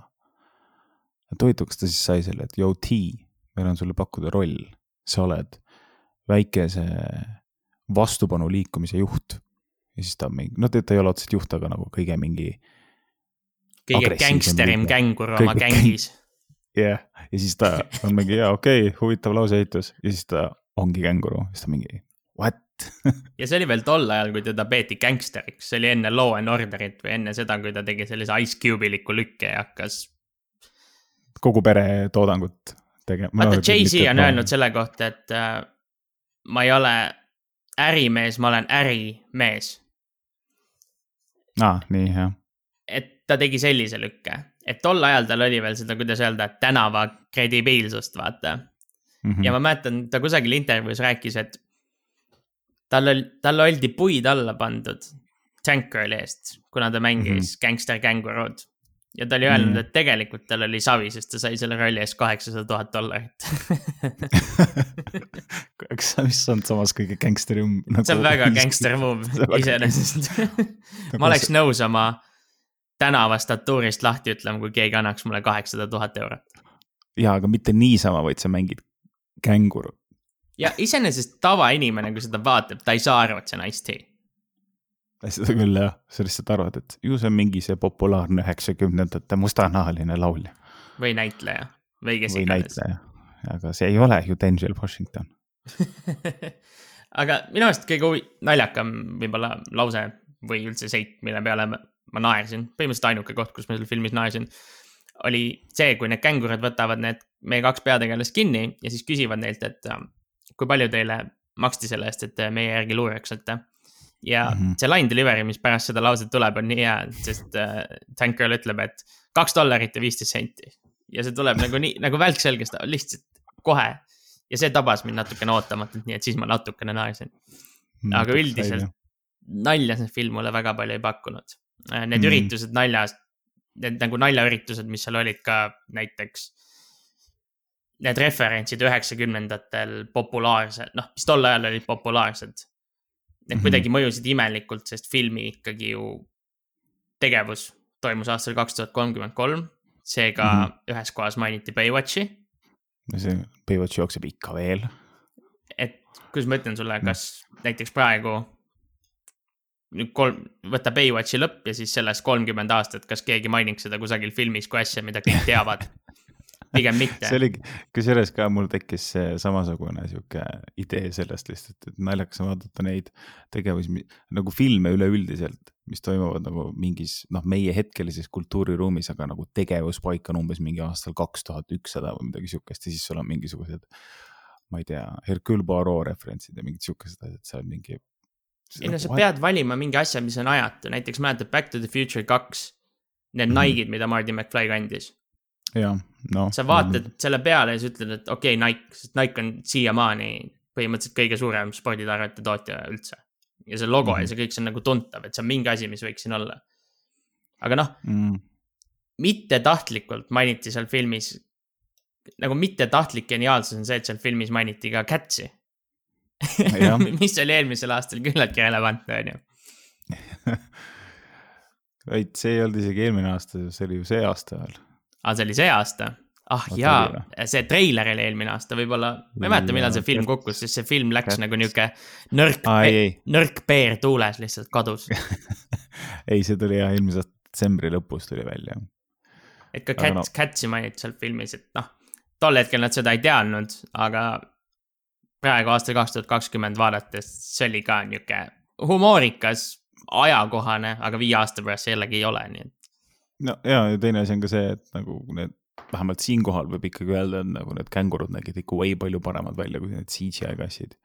et huvitav, kas ta siis sai selle, et yo T, meil on sulle pakkuda roll, sa oled väikese vastupanu liikumise juht. ja siis ta mingi, no ta ei ole otseselt juht, aga nagu kõige mingi kõige gängsterim liige. kängur oma Kõige gängis. Jah yeah., ja siis ta on mingi jaa, okei okay,, huvitav lauseehitus ja siis ta ongi känguru, siis ta mingi what ja see oli veel tol ajal, kui teda peeti gängsteriks, see oli enne Law and Orderit või enne seda, kui ta tegi sellise Ice Cube'iliku lükke ja hakkas. kogu pere toodangut tegema. vaata, Jay-Z on öelnud selle kohta, et äh, ma ei ole ärimees, ma olen ärimees. aa, nii jah. et ta tegi sellise lükke, et tol ajal tal oli veel seda, kuidas öelda, tänava kredibiilsust, vaata. Mhm. ja ma mäletan, ta kusagil intervjuus rääkis, et tal oli, talle oldi puid alla pandud Tank Girli eest, kuna ta mängis mm. -hmm. Gangster Kangarood. ja ta oli öelnud mm. -hmm. et tegelikult tal oli savi, sest ta sai selle rolli eest kaheksasada tuhat dollarit. eks see, mis on samas kõige gängsterim nagu,. see on väga gangster move iseenesest. ma oleks nõus oma tänava statuurist lahti ütlema, kui keegi annaks mulle kaheksasada tuhat eurot. jaa, aga mitte niisama, vaid sa mängid känguru. ja iseenesest tavainimene, kui seda vaatab, ta ei saa aru, et see on Ice-T. seda küll jah, sa lihtsalt arvad, et ju see on mingi see populaarne üheksakümnendate mustanahaline laulja või näitleja või kes või iganes. aga see ei ole ju Denzel Washington. aga minu arust kõige naljakam võib-olla lause või üldse seit, mille peale ma, naersin, põhimõtteliselt ainuke koht, kus ma selle filmis naersin, oli see, kui need kängurud võtavad need meie kaks peategelast kinni ja siis küsivad neilt, et äh, kui palju teile maksti selle eest, et te meie järgi luureksite. ja mm. -hmm. see line delivery, mis pärast seda lauset tuleb, on nii hea, sest äh, Tank Girl ütleb, et kaks dollarit ja viisteist senti. ja see tuleb nagu nii, nagu välk selgest, lihtsalt kohe. ja see tabas mind natukene ootamatult, nii et siis ma natukene naersin. aga üldiselt nalja see film mulle väga palju ei pakkunud. Need mm. Mhm. üritused naljas, need nagu naljaüritused, mis seal olid ka näiteks. Need referentsid üheksakümnendatel populaarsed, noh, mis tol ajal olid populaarsed. Need Mhm. kuidagi mõjusid imelikult, sest filmi ikkagi ju tegevus toimus aastal kaks tuhat kolmkümmend kolm. seega mm Mhm. -hmm. ühes kohas mainiti Baywatchi, see Baywatch jookseb ikka veel. et kuidas ma ütlen Mm. sulle, kas näiteks praegu kolm, võta Baywatchi lõpp ja siis sellest kolmkümmend aastat, kas keegi mainiks seda kusagil filmis kui asja, mida kõik teavad? pigem mitte see. oligi, kusjuures ka mul tekkis samasugune sihuke idee sellest lihtsalt, et naljakas on vaadata neid tegevusi nagu filme üleüldiselt, mis toimuvad nagu mingis noh, meie hetkelises kultuuriruumis, aga nagu tegevuspaik on umbes mingi aastal kaks tuhat ükssada või midagi sihukest ja siis sul on mingisugused. ma ei tea, Hercule Poirot referentsid ja mingid sihukesed asjad seal mingi. Ei no sa pead valima mingi asja, mis on ajatu, näiteks mäletad Back to the Future kaks. Need Mhm. Nike'id, mida Marty McFly kandis. jah, noh. sa vaatad selle peale ja sa ütled, et okei okay,, Nike, sest Nike on siiamaani põhimõtteliselt kõige suurem sporditarvete tootja üldse. ja see logo mm -hmm. ja Mhm. see kõik, see on nagu tuntav, et see on mingi asi, mis võiks siin olla. aga noh, mm,. mitte tahtlikult mainiti seal filmis, nagu mittetahtlik geniaalsus on see, et seal filmis mainiti ka Catsi. Mis oli eelmisel aastal küllaltki relevantne, onju. vaid see ei olnud isegi eelmine aasta, see oli ju see aasta veel. aa, see oli see aasta? ah oli jaa, see treiler oli eelmine aasta, võib-olla, ma ei mäleta, millal see film kukkus, sest see film läks Cats. nagu niuke nõrk ei, nõrk peer tuules lihtsalt kadus. ei, see tuli jah, eelmise aasta detsembri lõpus tuli välja. et ka Cats Catsi mainiti seal filmis, et noh, tol hetkel nad seda ei teadnud, aga praegu aastal kaks tuhat kakskümmend vaadates, see oli ka niuke humoorikas, ajakohane, aga viie aasta pärast jällegi ei ole, nii et no ja, ja teine asi on ka see, et nagu need, vähemalt siinkohal võib ikkagi öelda, et nagu need kängurud nägid ikka way palju paremad välja kui need CGI kassid.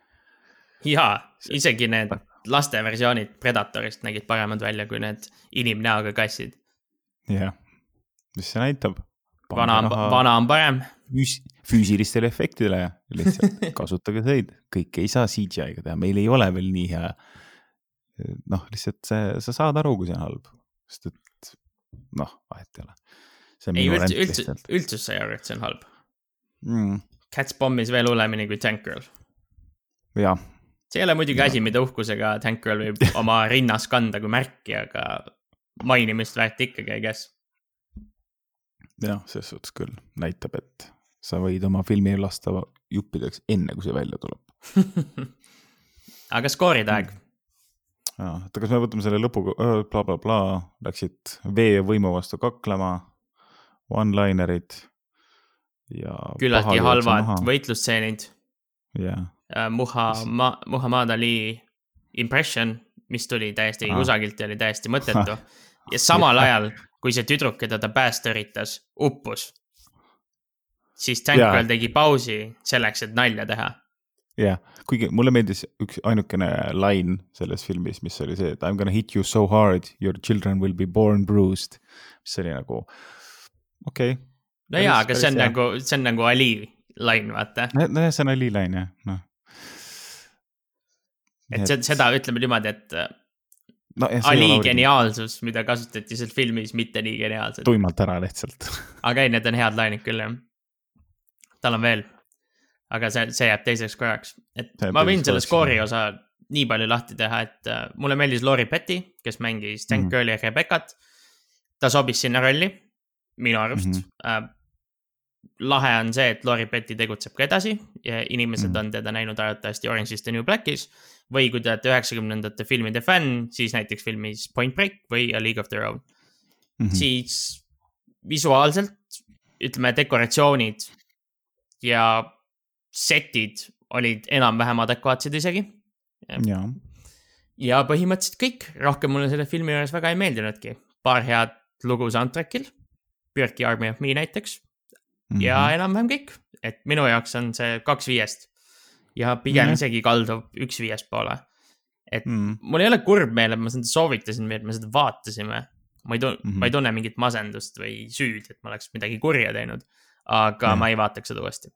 jaa, isegi need laste versioonid Predatorist nägid paremad välja kui need inimnäoga kassid. jah, mis see näitab? vana on, vana on parem. füüs-, füüsilistele efektidele lihtsalt kasutage neid, kõike ei saa CGI-ga teha, meil ei ole veel nii hea. noh, lihtsalt see, sa saad aru, kui see on halb, sest et noh, vahet ei ole. ei, üldse, üldse üldsus sai aru, et see on halb. mm,. Cats pommis veel hullemini kui Tank Girl. jah, see ei ole muidugi Jaa. asi, mida uhkusega Tank Girl võib oma rinnas kanda kui märki, aga mainimist väärt ikkagi, I guess. jah, selles suhtes küll näitab, et sa võid oma filmi lasta juppideks enne, kui see välja tuleb. aga skooride aeg. oota, kas me võtame selle lõpuga blablabla bla,, bla, läksid vee ja võimu vastu kaklema, one-linerid ja. küllaltki halvad. võitlusstseenid. jah, Muha, Muhamed Ali impression, mis tuli täiesti Ah. kusagilt ja oli täiesti mõttetu. ja samal ajal, kui see tüdruk, keda ta päästa üritas, uppus, siis Tank Jaa. Girl tegi pausi selleks, et nalja teha. jah, kuigi mulle meeldis üks ainukene lain selles filmis, mis oli see, et I m gonna hit you so hard your children will be born bruised. mis oli nagu okei okay., no jaa, aga see on hea. nagu, see on nagu Ali lain, vaata. nojah, see on Ali lain jah, noh. et see, seda ütleme niimoodi, et äh, no, Ali geniaalsus, mida kasutati seal filmis, mitte nii geniaalselt. tuimalt ära lihtsalt. aga ei, need on head lainid küll, jah. Tal on veel. aga see, see jääb teiseks korraks, et ma võin selle skoori osa nii palju lahti teha, et äh, mulle meeldis Lori Petty, kes mängis Tank Mhm. Girli ja Rebecca't. ta sobis sinna rolli, minu arust mm. -hmm. Äh, lahe on see, et Lori Petty tegutseb ka edasi ja inimesed mm. -hmm. on teda näinud arvatavasti Orange is the New Black'is. või kui te olete üheksakümnendate filmide fänn, siis näiteks filmis Point Break või A League of Their Own. Mhm. siis visuaalselt, ütleme dekoratsioonid ja setid olid enam-vähem adekvaatsed isegi. jaa, ja põhimõtteliselt kõik, rohkem mulle selle filmi juures väga ei meeldinudki. paar head lugu soundtrack'il, Björki Army of Me näiteks ja Mhm. enam-vähem kõik, et minu jaoks on see kaks viiest. ja pigem Jah. isegi kaldub üks viiest poole. et Mhm. mul ei ole kurb meel, et ma seda soovitasin või et me seda vaatasime. ma ei tunne mm. -hmm. ma ei tunne mingit masendust või süüd, et ma oleks midagi kurja teinud. Aga Jah. ma ei vaataks seda uuesti.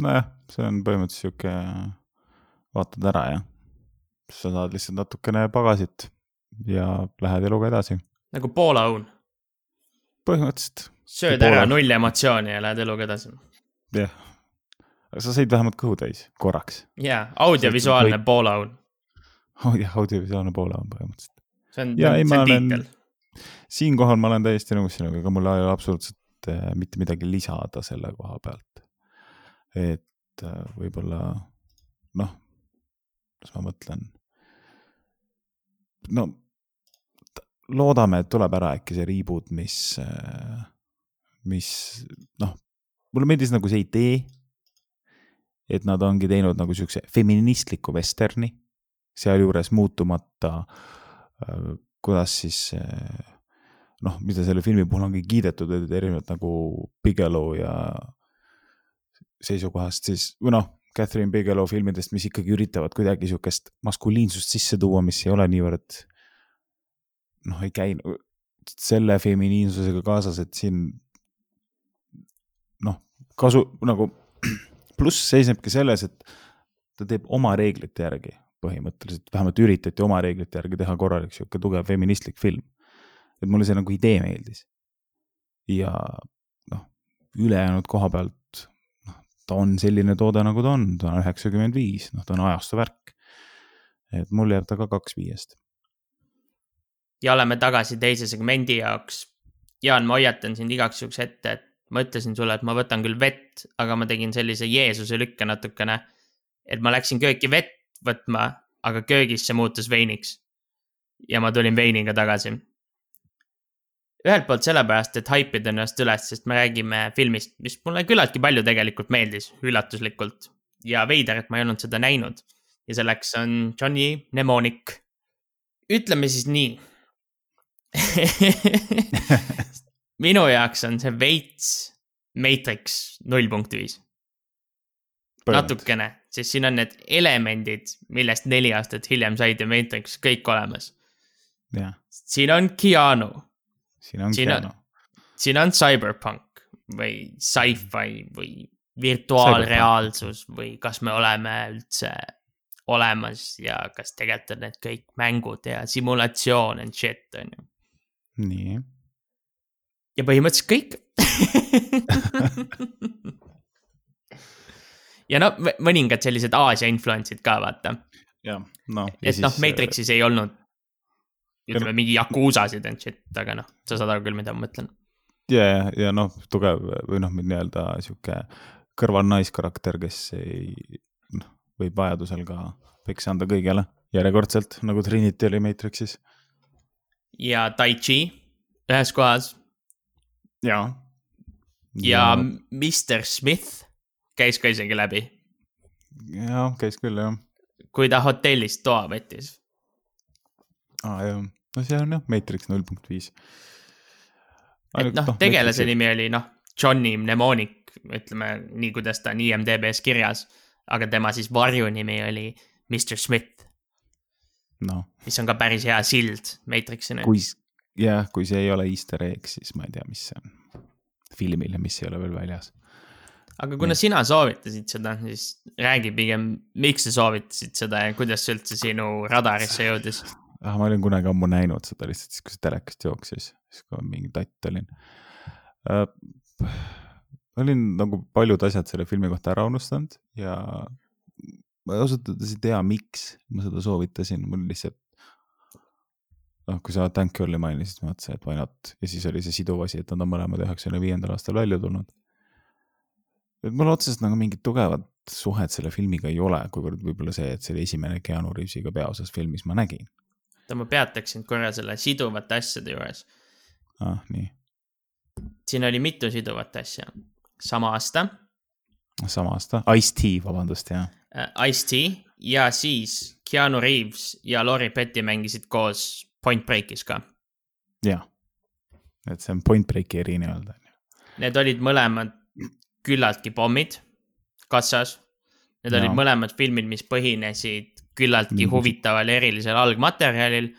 nojah, see on põhimõtteliselt sihuke, vaatad ära ja sa saad lihtsalt natukene pagasit ja lähed eluga edasi. nagu Poola õun, põhimõtteliselt sööd Poola. ära null emotsiooni ja lähed eluga edasi. jah, aga sa sõid vähemalt kõhu täis korraks. jaa, audiovisuaalne Kõik- Poola õun, jah, audiovisuaalne poole on põhimõtteliselt. see on, see on olen- tiitel. siinkohal ma olen täiesti nõus sinuga, ega mul ei ole absoluutselt äh, mitte midagi lisada selle koha pealt. et äh, võib-olla noh, kuidas ma mõtlen. no loodame, et tuleb ära äkki see reboot, mis, mis noh, mulle meeldis nagu see idee. et nad ongi teinud nagu siukse feministliku vesterni, sealjuures muutumata äh, kuidas siis äh, noh, mida selle filmi puhul ongi kiidetud, et erinevalt nagu Bigelow ja seisukohast siis või noh, Catherine Bigelow filmidest, mis ikkagi üritavad kuidagi sihukest maskuliinsust sisse tuua, mis ei ole niivõrd noh, ei käi selle feminiinsusega kaasas, et siin noh, kasu nagu pluss seisnebki selles, et ta teeb oma reeglite järgi põhimõtteliselt, vähemalt üritati oma reeglite järgi teha korralik sihuke tugev feministlik film. Et mulle see nagu idee meeldis. ja noh, ülejäänud koha pealt, noh, ta on selline toode, nagu ta on, ta on üheksakümmend viis, noh, ta on ajastu värk. et mul jääb ta ka kaks viiest. ja oleme tagasi teise segmendi jaoks. Jaan, ma hoiatan sind igaks juhuks ette, et ma ütlesin sulle, et ma võtan küll vett, aga ma tegin sellise Jeesuse lükke natukene. et ma läksin kööki vett võtma, aga köögis see muutus veiniks. ja ma tulin veiniga tagasi. Ühelt poolt sellepärast, et haipida ennast üles, sest me räägime filmist, mis mulle küllaltki palju tegelikult meeldis, üllatuslikult. ja veider, et ma ei olnud seda näinud. ja selleks on Johnny Mnemonic. ütleme siis nii minu jaoks on see veits Matrix null punkt viis, natukene, sest siin on need elemendid, millest neli aastat hiljem sai The Matrix kõik olemas. siin on Keanu, siin on Siin on- siin on cyberpunk või sci-fi või virtuaalreaalsus või kas me oleme üldse olemas ja kas tegelikult on need kõik mängud ja simulatsioon and shit on ju. nii, ja põhimõtteliselt kõik. ja no mõningad sellised Aasia influence'id ka vaata, jah, noh. et noh, Matrixis ei olnud ütleme mingi Yakuusasid and shit, aga noh, sa saad aru küll, mida ma mõtlen. ja, ja, ja noh, tugev või noh, nii-öelda sihuke kõrval naiskarakter, kes ei noh, võib vajadusel ka peksa anda kõigele järjekordselt nagu Trinity oli Matrixis. ja Tai Chi ühes kohas ja. ja Mr Smith käis ka isegi läbi, ja käis küll jah kui ta hotellist toa võttis. ah,. jah, no see on jah, Matrix null punkt viis. et noh, tegelase nimi oli noh, Johnny Mnemonic, ütleme nii, kuidas ta on IMDB-s kirjas. aga tema siis varjunimi oli Mr Smith, noh, mis on ka päris hea sild Matrixini. kui, jah, kui see ei ole easter egg, siis ma ei tea, mis see on filmil ja mis ei ole veel väljas. aga kuna sina soovitasid seda, siis räägi pigem, miks sa soovitasid seda ja kuidas see üldse sinu radarisse jõudis? ah,. ma olin kunagi ammu näinud seda lihtsalt siis, kui see telekast jooksis, siis kui ma mingi tatt olin äh,. olin nagu paljud asjad selle filmi kohta ära unustanud ja ma ausalt öeldes ei tea, miks ma seda soovitasin, mul lihtsalt. noh, kui sa Thank You'li mainisid, ma mõtlesin, et why not ja siis oli see siduv asi, et nad on mõlemad üheksakümne viiendal aastal välja tulnud. et mul otseselt nagu mingit tugevat suhet selle filmiga ei ole, kuivõrd võib-olla see, et see oli esimene Keanu Reavesiga peaosas film, mis ma nägin oota, ma peataksin korra selle siduvate asjade juures. ah,. nii, siin oli mitu siduvat asja. sama aasta sama aasta, Ice-T, vabandust, jah. äh, Ice-T ja siis Keanu Reaves ja Lori Petty mängisid koos Point Breakis ka. jah, et see on Point Breaki eri nii-öelda. Need olid mõlemad küllaltki pommid kassas. Need Jaa. olid mõlemad filmid, mis põhinesid küllaltki Mingi- huvitaval ja erilisel algmaterjalil,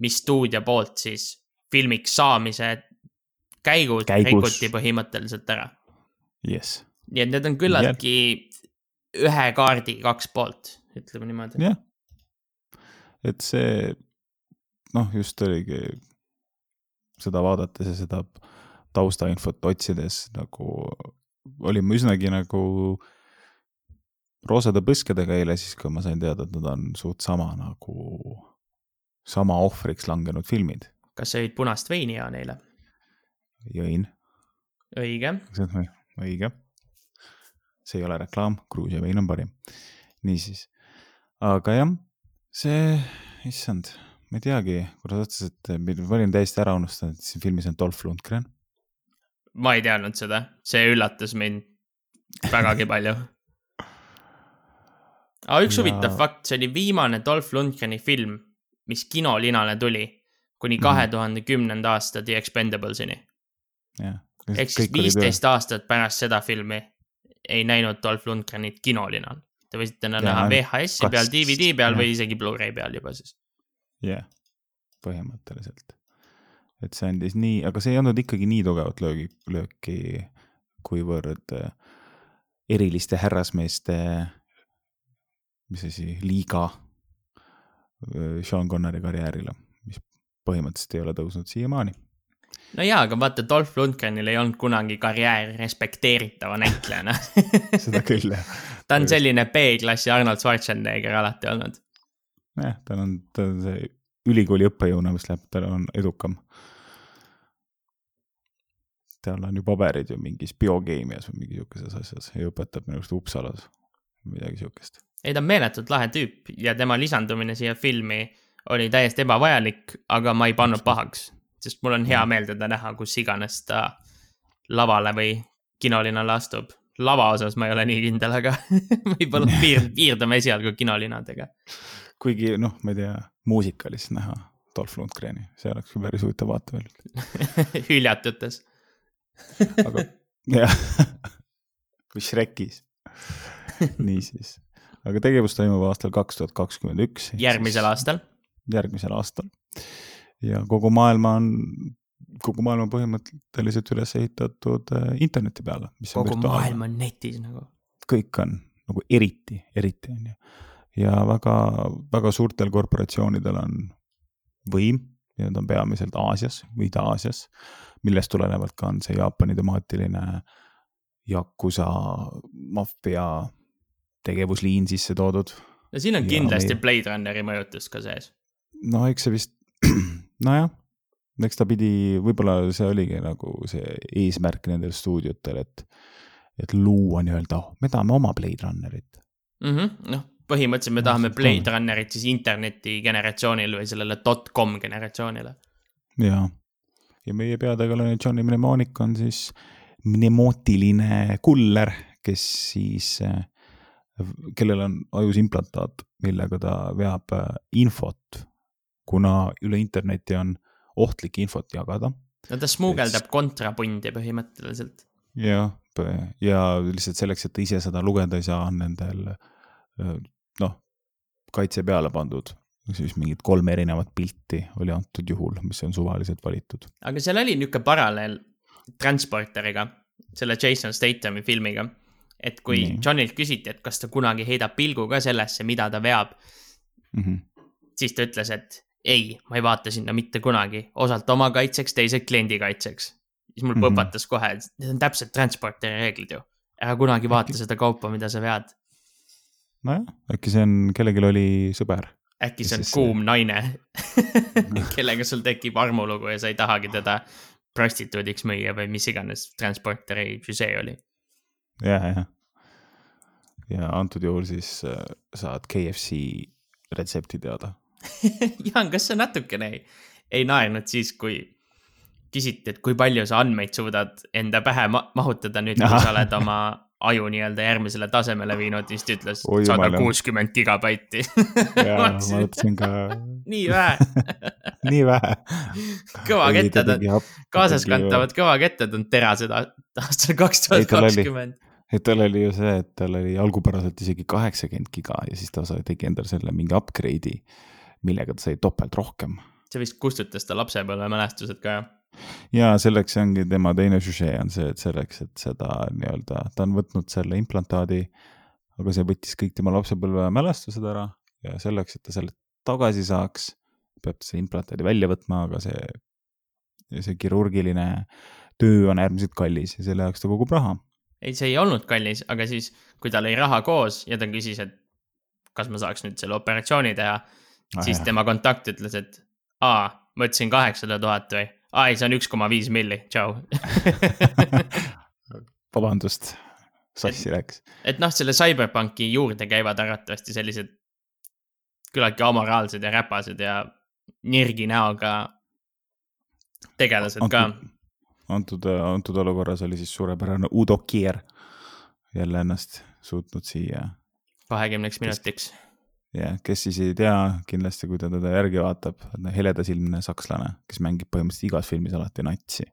mis stuudio poolt siis filmiks saamise käigus, Käigus. rikuti põhimõtteliselt ära. jess, nii et need on küllaltki ühe kaardi kaks poolt, ütleme niimoodi. jah. et see, noh, just oligi seda vaadates ja seda taustainfot otsides nagu olime üsnagi nagu roosade põskedega eile siis, kui ma sain teada, et nad on suht sama nagu, sama ohvriks langenud filmid. kas sa jõid punast veini ja neile? jõin õige, õige. see ei ole reklaam, Gruusia vein on parim. niisiis, aga jah, see, issand, ma ei teagi, kuidas otseselt, ma olin täiesti ära unustanud, et siin filmis on Dolph Lundgren. ma ei teadnud seda, see üllatas mind vägagi palju. aga üks Ja- huvitav fakt, see oli viimane Dolph Lundgreni film, mis kinolinale tuli kuni Mhm. kahe tuhande kümnenda aasta The Expendablesini. ehk siis viisteist aastat pärast seda filmi ei näinud Dolph Lundgrenit kinolinal. Te võisite teda Ja näha VHS-i kas- peal, DVD peal jah. või isegi Blu-ray peal juba siis. jah, põhimõtteliselt. et see andis nii, aga see ei andnud ikkagi nii tugevat löögi, lööki, kuivõrd äh, eriliste härrasmeeste, mis asi, liiga Sean Connery karjäärile, mis põhimõtteliselt ei ole tõusnud siiamaani. no jaa, aga vaata, Dolph Lundgrenil ei olnud kunagi karjääri respekteeritava näitlejana seda küll jah. ta on selline B-klassi Arnold Schwarzenegger alati olnud. jah, tal on, ta on see ülikooli õppejõuna, mis läheb, tal on edukam. tal on ju paberid ju mingis biokeemias või mingi sihukeses asjas ja õpetab minu arust Uppsalas, midagi sihukest. ei, ta on meeletult lahe tüüp ja tema lisandumine siia filmi oli täiesti ebavajalik, aga ma ei pannud pahaks, sest mul on hea meel teda näha, kus iganes ta lavale või kinolinale astub. lava osas ma ei ole nii kindel, aga võib-olla piir-, piirdume esialgu kinolinadega. kuigi noh, ma ei tea, muusikalis näha Dolph Lundgreni, see oleks küll päris huvitav vaatepilt, hüljatutes. aga jah, kui Shrekis. niisiis, aga tegevus toimub aastal kaks tuhat kakskümmend üks. järgmisel aastal. järgmisel aastal. ja kogu maailma on, kogu maailm on põhimõtteliselt üles ehitatud äh, interneti peale, kogu maailm on netis nagu. kõik on nagu eriti, eriti on ju. ja väga, väga suurtel korporatsioonidel on võim ja nad on peamiselt Aasias või Ida-Aasias, millest tulenevalt ka on see Jaapani temaatiline Yakuza maffia tegevusliin sisse toodud no siin on Ja kindlasti meie- Blade Runneri mõjutus ka sees. no eks see vist, nojah, eks ta pidi, võib-olla see oligi nagu see eesmärk nendel stuudiotel, et, et luua nii-öelda, me tahame oma Blade Runnerit. noh, põhimõtteliselt me No, tahame on Blade Runnerit siis interneti generatsioonile või sellele dot-com generatsioonile. ja, ja meie peategelane Johnny Mnemonic on siis mnemootiline kuller, kes siis, kellel on ajus implantaat, millega ta veab äh, infot, kuna üle interneti on ohtlik infot jagada no ta smuugeldab kontrapundi põhimõtteliselt. ja ja lihtsalt selleks, et ta ise seda lugeda ei saa, on nendel noh, kaitse peale pandud siis mingid kolm erinevat pilti oli antud juhul, mis on suvaliselt valitud. aga seal oli niisugune paralleel Transporteriga, selle Jason Statham'i filmiga. Et kui Nii. Johnilt küsiti, et kas ta kunagi heidab pilgu ka sellesse, mida ta veab mm, -hmm. siis ta ütles, et ei, ma ei vaata sinna mitte kunagi, osalt oma kaitseks, teisalt kliendi kaitseks. siis mul mm -hmm. põpatas kohe, et need on täpselt Transporteri reeglid ju. ära kunagi vaata äkki... seda kaupa, mida sa vead. nojah, äkki see on, kellelgi oli sõber äkki see on siis... kuum naine kellega sul tekib armulugu ja sa ei tahagi teda prostituudiks müüa või mis iganes transporteri žüsee oli. Ja, jah. ja antud juhul siis äh, saad KFC retsepti teada Jaan, kas sa natukene ei, ei naernud siis, kui küsiti, et kui palju sa andmeid suudad enda pähe ma mahutada nüüd, kui sa oled oma aju nii-öelda järgmisele tasemele viinud, siis ta ütles sada kuuskümmend gigabaiti jaa, ma mõtlesin ka. nii vähe nii vähe. kõvakettad on, kaasaskantavad kõvakettad on terased aastal kaks tuhat kakskümmend. Et tal oli ju see, et tal oli algupäraselt isegi kaheksakümmend giga ja siis ta tegi endale selle mingi upgrade'i, millega ta sai topelt rohkem. see vist kustutas ta lapsepõlvemälestused ka, jah? ja selleks ongi tema teine žüžee on see, et selleks, et seda nii-öelda, ta on võtnud selle implantaadi, aga see võttis kõik tema lapsepõlve mälestused ära ja selleks, et ta selle tagasi saaks, peab ta selle implantaadi välja võtma, aga see, see kirurgiline töö on äärmiselt kallis ja selle jaoks ta kogub raha. Ei, see ei olnud kallis, aga siis, kui tal oli raha koos ja ta küsis, et kas ma saaks nüüd selle operatsiooni teha ah,, siis jah. tema kontakt ütles, et aa, ma ütlesin kaheksasada tuhat või ai, see on üks koma viis milli, tšau vabandust, sassi läks. et noh, selle CyberPunki juurde käivad arvatavasti sellised küllaltki amoraalsed ja räpased ja nirgi näoga tegelased ka. Antud, antud olukorras oli siis suurepärane Udo Kier jälle ennast suutnud siia. kahekümneks minutiks ja kes siis ei tea, kindlasti kui ta teda järgi vaatab, heledasilmne sakslane, kes mängib põhimõtteliselt igas filmis alati natsi.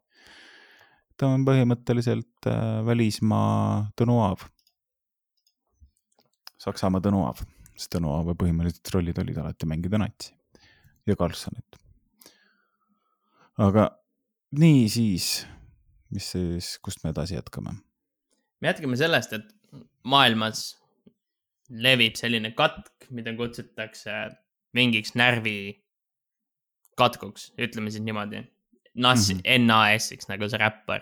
ta on põhimõtteliselt äh, välismaa Tõnu Aav. Saksamaa Tõnu Aav, sest Tõnu Aava põhimõtteliselt rollid olid alati mängida natsi ja Karlssonit. aga nii siis, mis siis, kust me edasi jätkame? me jätkame sellest, et maailmas levib selline katk, mida kutsutakse mingiks närvi katkuks, ütleme siis niimoodi. NAS mm, -hmm. NAS-iks nagu see räppar.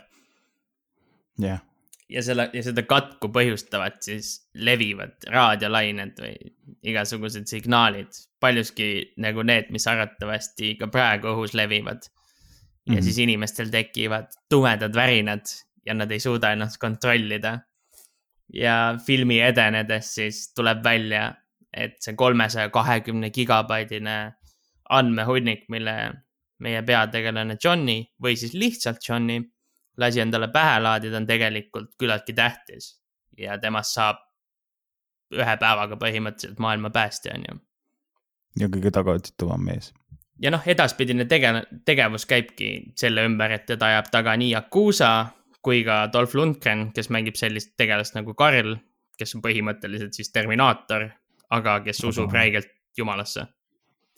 jah yeah. ja selle, ja seda katku põhjustavad siis levivad raadiolained või igasugused signaalid, paljuski nagu need, mis arvatavasti ka praegu õhus levivad. Ja mm -hmm. siis inimestel tekivad tumedad värinad ja nad ei suuda ennast kontrollida ja filmi edenedes siis tuleb välja, et see kolmesaja kahekümne gigabaidine andmehunnik, mille meie peategelane Johnny või siis lihtsalt Johnny lasi endale pähe laadida, on tegelikult küllaltki tähtis ja temast saab ühe päevaga põhimõtteliselt maailma päästja, on ju. ja kõige tagaotsitavam mees. Ja noh, edaspidine tege-, tegevus käibki selle ümber, et teda ajab taga nii Yakuusa kui ka Dolph Lundgren, kes mängib sellist tegelast nagu Karl, kes on põhimõtteliselt siis Terminaator, aga kes usub aga... räigelt jumalasse.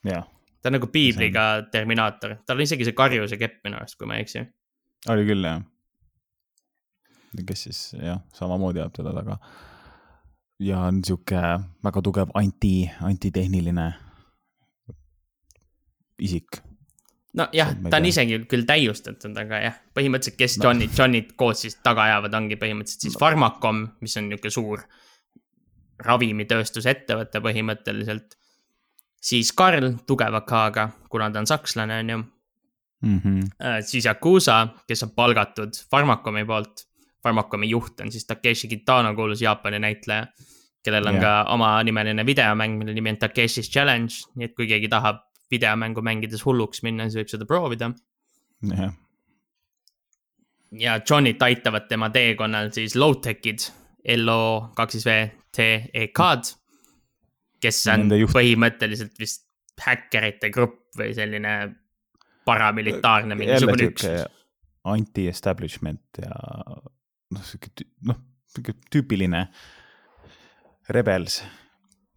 ta on nagu piibliga on... Terminaator, tal on isegi see karjuse kepp minu arust, kui ma ei eksi. oli küll, jah. kes siis jah, samamoodi ajab teda taga. ja on sihuke väga tugev anti, antitehniline isik nojah, ta on isegi küll täiustatud, aga jah, põhimõtteliselt, kes no. Johnny, Johnnyt koos siis taga ajavad, ongi põhimõtteliselt siis. Pharmacom, mis on niisugune suur ravimitööstusettevõte põhimõtteliselt. siis Karl tugeva K-ga, kuna ta on sakslane, on ju mm. -hmm. siis Yakuusa, kes on palgatud Pharmacomi poolt. Pharmacomi juht on siis Takeshi Kitano, kuulus Jaapani näitleja, kellel on yeah. ka omanimeline videomäng, mille nimi on Takeshi's Challenge, nii et kui keegi tahab videomängu mängides hulluks minna, siis võib seda proovida. jah. ja Johnnyt aitavad tema teekonnal siis low-tech'id, LO kaks siis V T E K-d, kes on põhimõtteliselt vist häkkerite grupp või selline paramilitaarne mingisugune üksus. anti-establishment ja noh, sihuke, noh, sihuke tüüpiline rebels.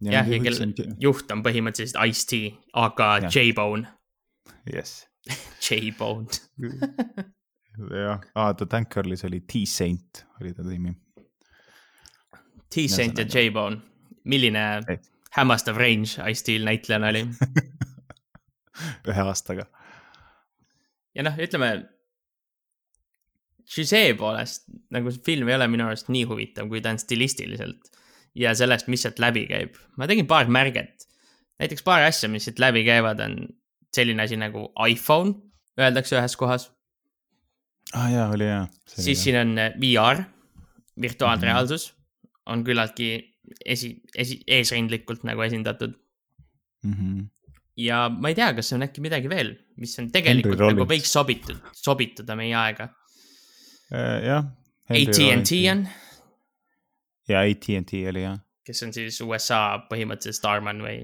Jah, ja kelle juht on põhimõtteliselt Ice-T, aga J-Bone. jess. J-Bone jah, aa, ta Tankerlis oli T-Saint oli ta nimi. T-Saint ja J-Bone, milline Ei. hämmastav range Ice-T-l näitlejana oli ühe aastaga. ja noh, ütleme. Gisee poolest nagu see film ei ole minu arust nii huvitav, kui ta on stilistiliselt ja sellest, mis sealt läbi käib. ma tegin paar märget. näiteks paar asja, mis siit läbi käivad, on selline asi nagu iPhone, öeldakse ühes kohas. ah, jaa, oli hea. siis siin on eh, VR, virtuaalreaalsus mm, -hmm. on küllaltki esi, esi, eesrindlikult nagu esindatud mm. -hmm. ja ma ei tea, kas on äkki midagi veel, mis on tegelikult nagu võiks sobitud, sobituda meie aega uh,. jah. AT&T on ja AT&T oli jah. kes on siis USA põhimõtteliselt Starman või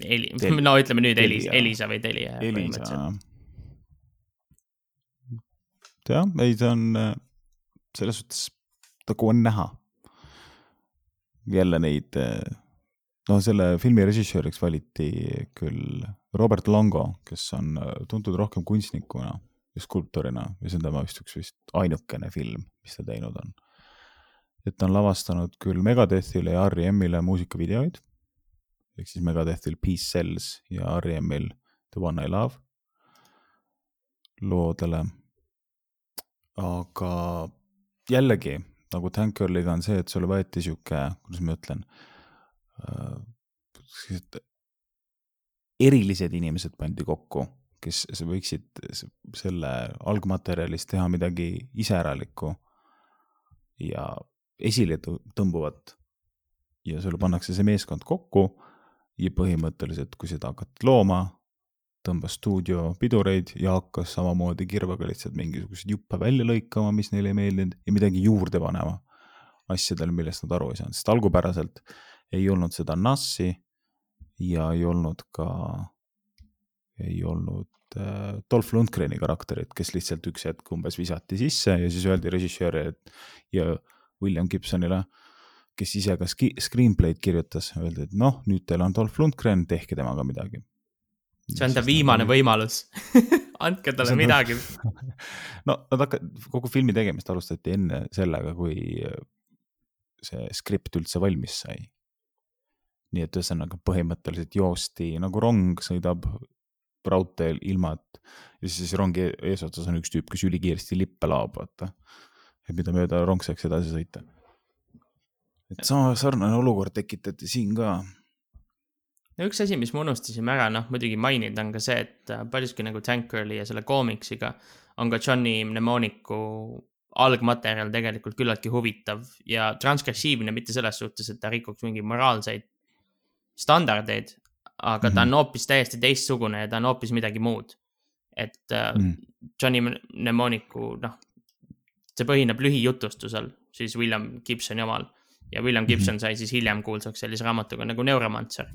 Eli, no ütleme nüüd Elisa, Elisa või Telia. Elisa. jah, ei, ta on selles suhtes nagu on näha. jälle neid, no selle filmi režissööriks valiti küll Robert Longo, kes on tuntud rohkem kunstnikuna ja skulptorina ja see on tema vist üks vist ainukene film, mis ta teinud on et ta on lavastanud küll Megadethile ja R.E.M-ile muusikavideoid, ehk siis Megadethil Peace Cells ja R.E.M-il The One I Love loodele. aga jällegi nagu Tank Girliga on see, et sulle võeti sihuke, kuidas ma ütlen äh,, erilised inimesed pandi kokku, kes võiksid selle algmaterjalist teha midagi iseäralikku ja esile tõmbuvat. ja sulle pannakse see meeskond kokku ja põhimõtteliselt, kui seda hakati looma, tõmbas stuudio pidureid ja hakkas samamoodi kirvega lihtsalt mingisuguseid juppe välja lõikama, mis neile ei meeldinud ja midagi juurde panema asjadele, millest nad aru ei saanud, sest algupäraselt ei olnud seda NAS-i ja ei olnud ka, ei olnud äh, Dolph Lundgreni karakterit, kes lihtsalt üks hetk umbes visati sisse ja siis öeldi režissööri, et ja William Gibsonile, kes ise ka screenplay'd kirjutas, öeldi, et noh, nüüd teil on Dolph Lundgren, tehke temaga midagi. see on ta viimane nagu... võimalus andke talle midagi no nad hakkasid, kogu filmi tegemist alustati enne sellega, kui see skript üldse valmis sai. nii et ühesõnaga põhimõtteliselt joosti nagu rong sõidab raudteel ilma, et ja siis rongi eesotsas on üks tüüp, kes ülikiiresti lippe laob, vaata et mida mööda rong saaks edasi sõita. et sama sarnane olukord tekitati siin ka. no üks asi, mis me unustasime ära, noh muidugi mainida on ka see, et äh, paljuski nagu Tank Girli ja selle koomiksiga on ka Johnny Mnemonicu algmaterjal tegelikult küllaltki huvitav ja transgressiivne mitte selles suhtes, et ta rikuks mingeid moraalseid standardeid, aga mm -hmm. ta on mhm. hoopis täiesti teistsugune ja ta on hoopis midagi muud. et mm -hmm. Johnny Mnemonicu, noh, see põhineb lühijutustusel, siis William Gibsoni omal. ja William Gibson mm -hmm. sai siis hiljem kuulsaks sellise raamatuga nagu Neuromancer,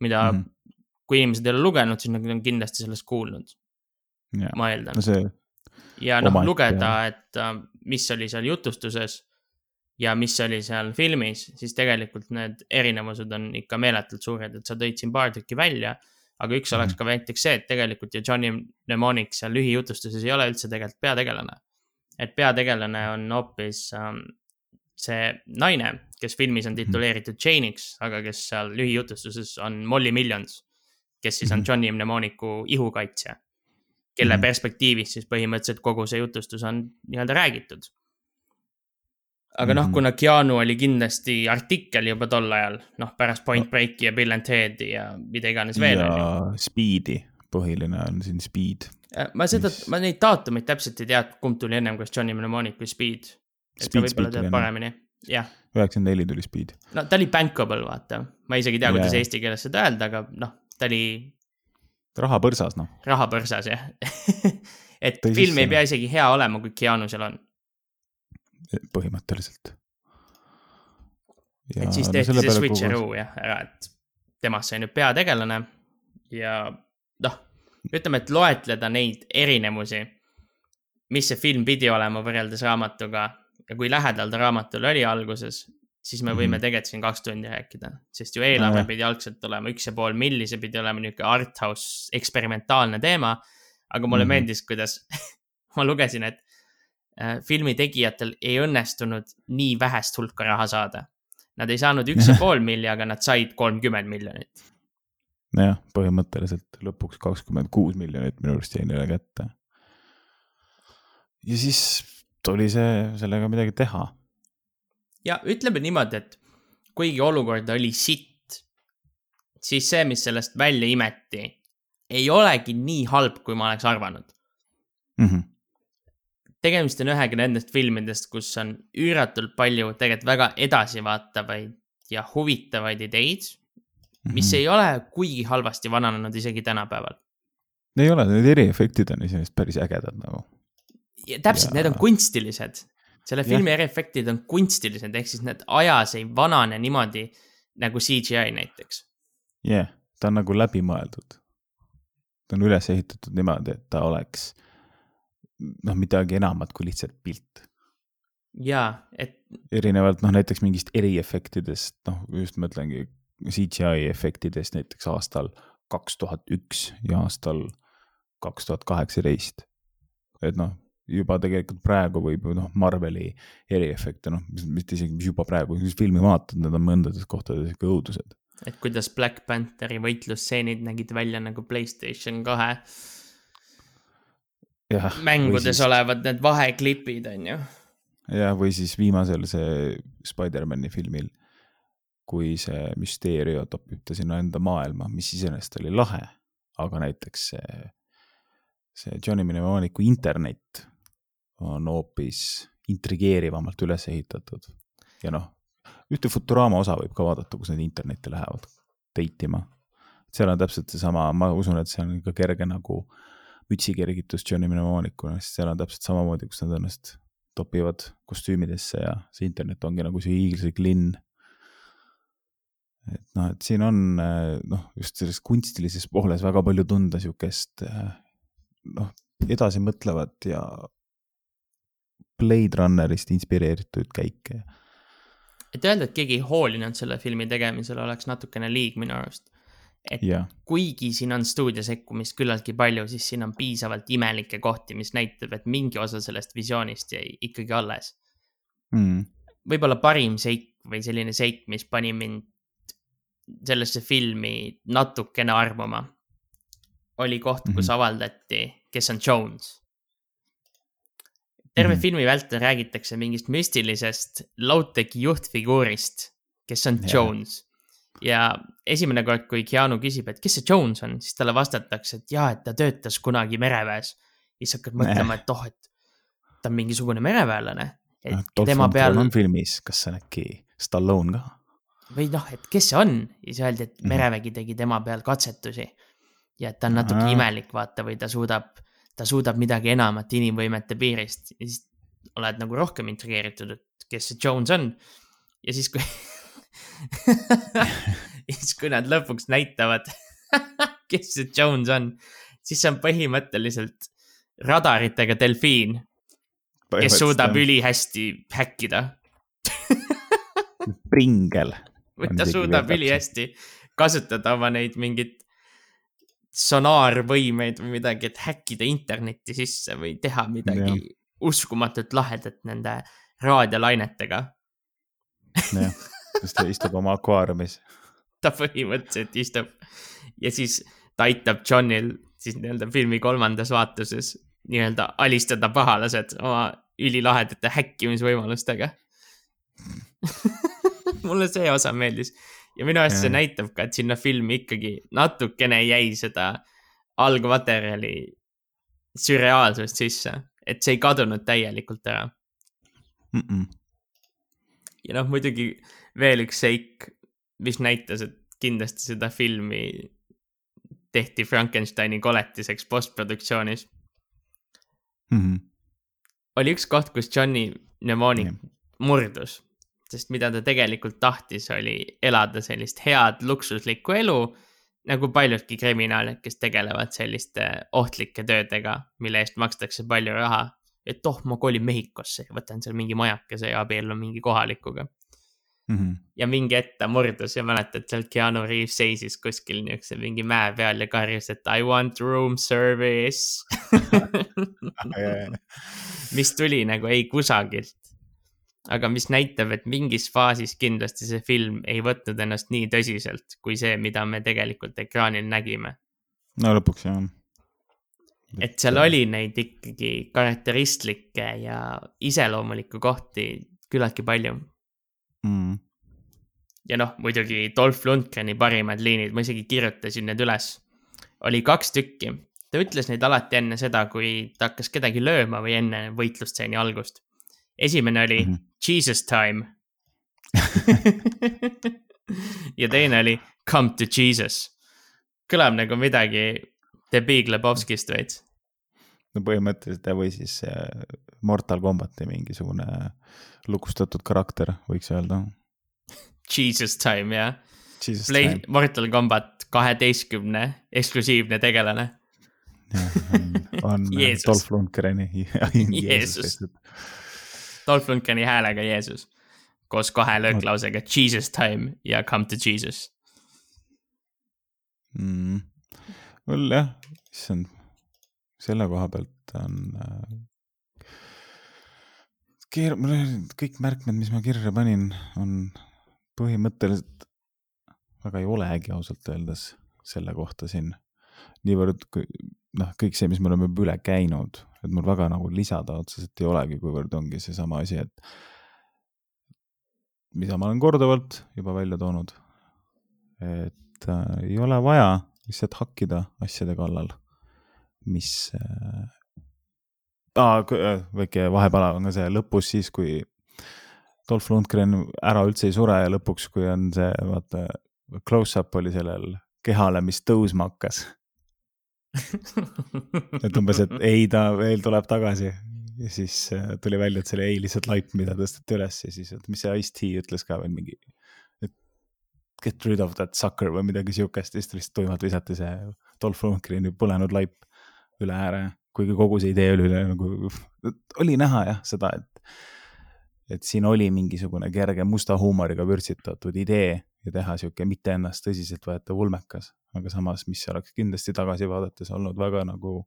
mida mm, -hmm. kui inimesed ei ole lugenud, siis nad on kindlasti sellest kuulnud. ma eeldan no. See... ja noh, lugeda, et äh, mis oli seal jutustuses ja mis oli seal filmis, siis tegelikult need erinevused on ikka meeletult suured, et sa tõid siin paar tükki välja. aga üks oleks -hmm. ka näiteks see, et tegelikult ju Johnny Mnemonic seal lühijutustuses ei ole üldse tegelikult peategelane et peategelane on hoopis ähm, see naine, kes filmis on mhm. tituleeritud Jane'iks, aga kes seal lühijutustuses on Molly Millions, kes siis on mhm. Johnny Mnemonicu ihukaitsja, kelle -hmm. perspektiivist siis põhimõtteliselt kogu see jutustus on nii-öelda räägitud. aga noh, mhm. kuna Keanu oli kindlasti artikkel juba tol ajal, noh, pärast Point Breaki ja Bill and Ted'i ja mida iganes veel. ja Speed'i, põhiline on siin Speed ma seda mis..., ma neid daatumeid täpselt ei tea, kumb tuli ennem, kas Johnny Mnemonic või Speed. et sa võib-olla tead paremini, jah. üheksakümmend neli tuli Speed. no ta oli bankable, vaata, ma isegi ei tea, kuidas eesti keeles seda öelda, aga noh, ta oli. rahapõrsas, noh. rahapõrsas, jah et Tõi film sisse. ei pea isegi hea olema, kui Keanu seal on. põhimõtteliselt. et siis tehti no, see switcheroo jah, ära, et temast sai nüüd peategelane ja ütleme, et loetleda neid erinevusi mis see film pidi olema võrreldes raamatuga ja kui lähedal ta raamatule oli alguses, siis me võime Mhm. tegelikult siin kaks tundi rääkida, sest ju eelarve pidi algselt olema üks ja pool milli, see pidi olema niisugune art house eksperimentaalne teema. aga mulle mm. -hmm. meeldis, kuidas ma lugesin, et äh, filmi tegijatel ei õnnestunud nii vähest hulka raha saada. Nad ei saanud üks ja pool milli, aga nad said kolmkümmend miljonit. Jah, põhimõtteliselt lõpuks kakskümmend kuus miljonit minu arust jäi neile kätte. ja siis tuli see, sellega midagi teha. ja ütleme niimoodi, et kuigi olukord oli sitt, siis see, mis sellest välja imeti, ei olegi nii halb, kui ma oleks arvanud. Mm -hmm. tegemist on ühega nendest filmidest, kus on üüratult palju tegelikult väga edasivaatavaid ja huvitavaid ideid, mis ei ole kuigi halvasti vananenud isegi tänapäeval. ei ole, need eriefektid on iseenesest päris ägedad nagu. ja täpselt Ja- need on kunstilised. selle filmi eriefektid on kunstilised, ehk siis need ajas ei vanane niimoodi nagu CGI näiteks. jah yeah,, ta on nagu läbimõeldud. ta on üles ehitatud niimoodi, et ta oleks noh, midagi enamat kui lihtsalt pilt. ja, et erinevalt noh, näiteks mingist eriefektidest, noh just mõtlengi CGI efektidest näiteks aastal kaks tuhat üks ja aastal kaks tuhat kaheksateist. et noh, juba tegelikult praegu võib ju noh, Marveli eriefekte, noh, mitte isegi, mis juba praegu, kui filmi vaatad, need on mõndades kohtades ikka õudused. et kuidas Black Pantheri võitlusstseenid nägid välja nagu Playstation kahe jah, mängudes siis- olevad need vaheklipid, on ju. jah, või siis viimasel see Spider-man'i filmil, kui see Mysterio topib ta sinna enda maailma, mis iseenesest oli lahe, aga näiteks see, see Johnny Mnemonicu internet on hoopis intrigeerivamalt üles ehitatud ja noh, ühte Futurama osa võib ka vaadata, kus nad internetti lähevad date ima. seal on täpselt seesama, ma usun, et see on ka kerge nagu mütsikergitus Johnny Mnemonicule, sest seal on täpselt samamoodi, kus nad ennast topivad kostüümidesse ja see internet ongi nagu see hiiglaslik linn. Et noh, et siin on noh, just selles kunstilises pooles väga palju tunda sihukest noh, edasimõtlevat ja Blade Runnerist inspireeritud käike. et öelda, et keegi ei hoolinud selle filmi tegemisel, oleks natukene liig minu arust. et jah, kuigi siin on stuudio sekkumist küllaltki palju, siis siin on piisavalt imelikke kohti, mis näitab, et mingi osa sellest visioonist jäi ikkagi alles mm, võib-olla parim seik või selline seik, mis pani mind sellesse filmi natukene armuma, oli koht, kus mm Mhm. -hmm. avaldati, kes on Jones. terve mm Mhm. -hmm. filmi vältel räägitakse mingist müstilisest low-tech'i juhtfiguurist, kes on Jah. Jones. ja esimene kord, kui Keanu küsib, et kes see Jones on, siis talle vastatakse, et jaa, et ta töötas kunagi mereväes. siis hakkad mõtlema, et oh, et ta on mingisugune mereväelane. et Dolph tema peal filmis, kas see on äkki Stallone ka? Või noh, et kes see on ja siis öeldi, et Mhm. merevägi tegi tema peal katsetusi. ja et ta on natuke Aa. imelik, vaata, või ta suudab, ta suudab midagi enamat inimvõimete piirist ja siis oled nagu rohkem intrigeeritud, et kes see Jones on. ja siis, kui ja siis, kui nad lõpuks näitavad kes see Jones on, siis see on põhimõtteliselt radaritega delfiin, kes suudab ülihästi häkkida pringel. Ta suudab ülihästi kasutada oma neid mingeid sonaarvõimeid või midagi, et häkkida internetti sisse või teha midagi Jah. uskumatult lahedat nende raadiolainetega. jah, sest ta istub oma akvaariumis. ta põhimõtteliselt istub ja siis ta aitab Johnil siis nii-öelda filmi kolmandas vaatuses nii-öelda alistada pahalased oma ülilahedate häkkimisvõimalustega mulle see osa meeldis ja minu arust see näitab ka, et sinna filmi ikkagi natukene jäi seda algmaterjali sürreaalsust sisse, et see ei kadunud täielikult ära. Mm -mm. ja noh, muidugi veel üks seik, mis näitas, et kindlasti seda filmi tehti Frankensteini koletiseks postproduktsioonis. Mm -hmm. oli üks koht, kus Johnny Mnemonic Jah. murdus, sest mida ta tegelikult tahtis, oli elada sellist head luksuslikku elu nagu paljudki kriminaalid, kes tegelevad selliste ohtlike töödega, mille eest makstakse palju raha. et oh, ma kolin Mehhikosse ja võtan seal mingi majakese ja abiellun mingi kohalikuga. mm. -hmm. ja mingi hetk ta murdus ja mäletad, seal Keanu Reaves seisis kuskil niisuguse mingi mäe peal ja karjus, et I want room service. mis tuli nagu ei kusagilt. Aga mis näitab, et mingis faasis kindlasti see film ei võtnud ennast nii tõsiselt kui see, mida me tegelikult ekraanil nägime. no lõpuks jah. et seal oli neid ikkagi karakteristlikke ja iseloomulikke kohti küllaltki palju. mm.. ja noh, muidugi Dolph Lundgreni parimad liinid, ma isegi kirjutasin need üles. oli kaks tükki, ta ütles neid alati enne seda, kui ta hakkas kedagi lööma või enne võitlustseeni algust. esimene oli mm. -hmm. Jesus time. ja teine oli Come to Jesus. kõlab nagu midagi The Big Lebowskist veits. no põhimõtteliselt või siis äh, Mortal Combati mingisugune lukustatud karakter, võiks öelda. Jesus time jah. Play Mortal Combat kaheteistkümne eksklusiivne tegelane. on. Dolph Lundgreni. Jeesus. Dolph Lundgreni häälega Jeesus koos kahe lööklausega Jesus time ja come to Jesus. mm.. mul jah, issand, selle koha pealt on äh,. keer-, mul oli kõik märkmed, mis ma kirja panin, on põhimõtteliselt väga ei olegi ausalt öeldes selle kohta siin niivõrd kui- noh, kõik see, mis me oleme juba üle käinud, et mul väga nagu lisada otseselt ei olegi, kuivõrd ongi seesama asi, et mida ma olen korduvalt juba välja toonud, et äh, ei ole vaja lihtsalt hakkida asjade kallal, mis äh, ah,, väike vahepala on ka see lõpus siis, kui Dolph Lundgren ära üldse ei sure ja lõpuks, kui on see, vaata, close-up oli sellel kehale, mis tõusma hakkas. Et umbes, et ei, ta veel tuleb tagasi. Ja siis äh, tuli välja, et see oli ei lihtsalt laip, mida tõsteti üles ja siis, et mis see Ice-T ütles ka veel mingi, et get rid of that sucker või midagi siukest. Ja siis ta lihtsalt tuimalt visati see Dolph Lundgreni põlenud laip üle ääre, kuigi kogu see idee oli nagu, oli näha jah seda, et et siin oli mingisugune kerge musta huumoriga vürtsitatud idee ja teha sihuke mitte ennast tõsiseltvõetav ulmekas, aga samas, mis oleks kindlasti tagasi vaadates olnud väga nagu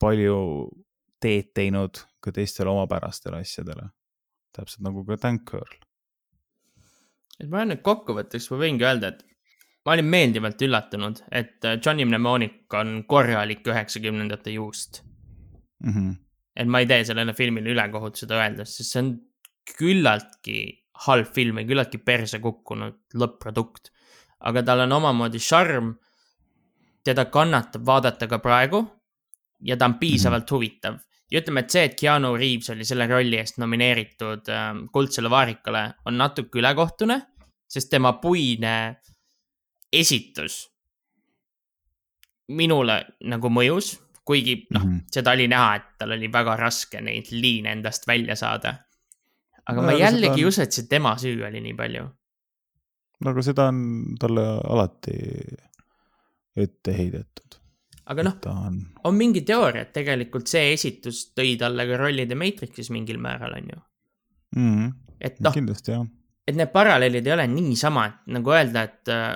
palju teed teinud ka teistele omapärastele asjadele. täpselt nagu ka Tank Girl. et ma nüüd kokkuvõtteks ma võingi öelda, et ma olin meeldivalt üllatunud, et äh, Johnny Mnemonic on korralik üheksakümnendate juust. Mm -hmm. et ma ei tee sellele filmile ülekohut seda öeldes, sest see on küllaltki halb film ja küllaltki perse kukkunud lõpp-produkt. Aga tal on omamoodi šarm. teda kannatab vaadata ka praegu ja ta on piisavalt mm -hmm. huvitav ja ütleme, et see, et Keanu Reaves oli selle rolli eest nomineeritud äh, Kuldsele vaarikale, on natuke ülekohtune, sest tema puine esitus minule nagu mõjus, kuigi noh mm Mhm. -hmm., seda oli näha, et tal oli väga raske neid liine endast välja saada. aga No ma jällegi seda on- ei usu, et see tema süü oli nii palju. No aga seda on talle alati ette heidetud. aga noh, on, on mingi teooria, et tegelikult see esitus tõi talle ka rolli The Matrixis mingil määral, on ju. mm, et noh, et need paralleelid ei ole niisama, et nagu öelda, et äh,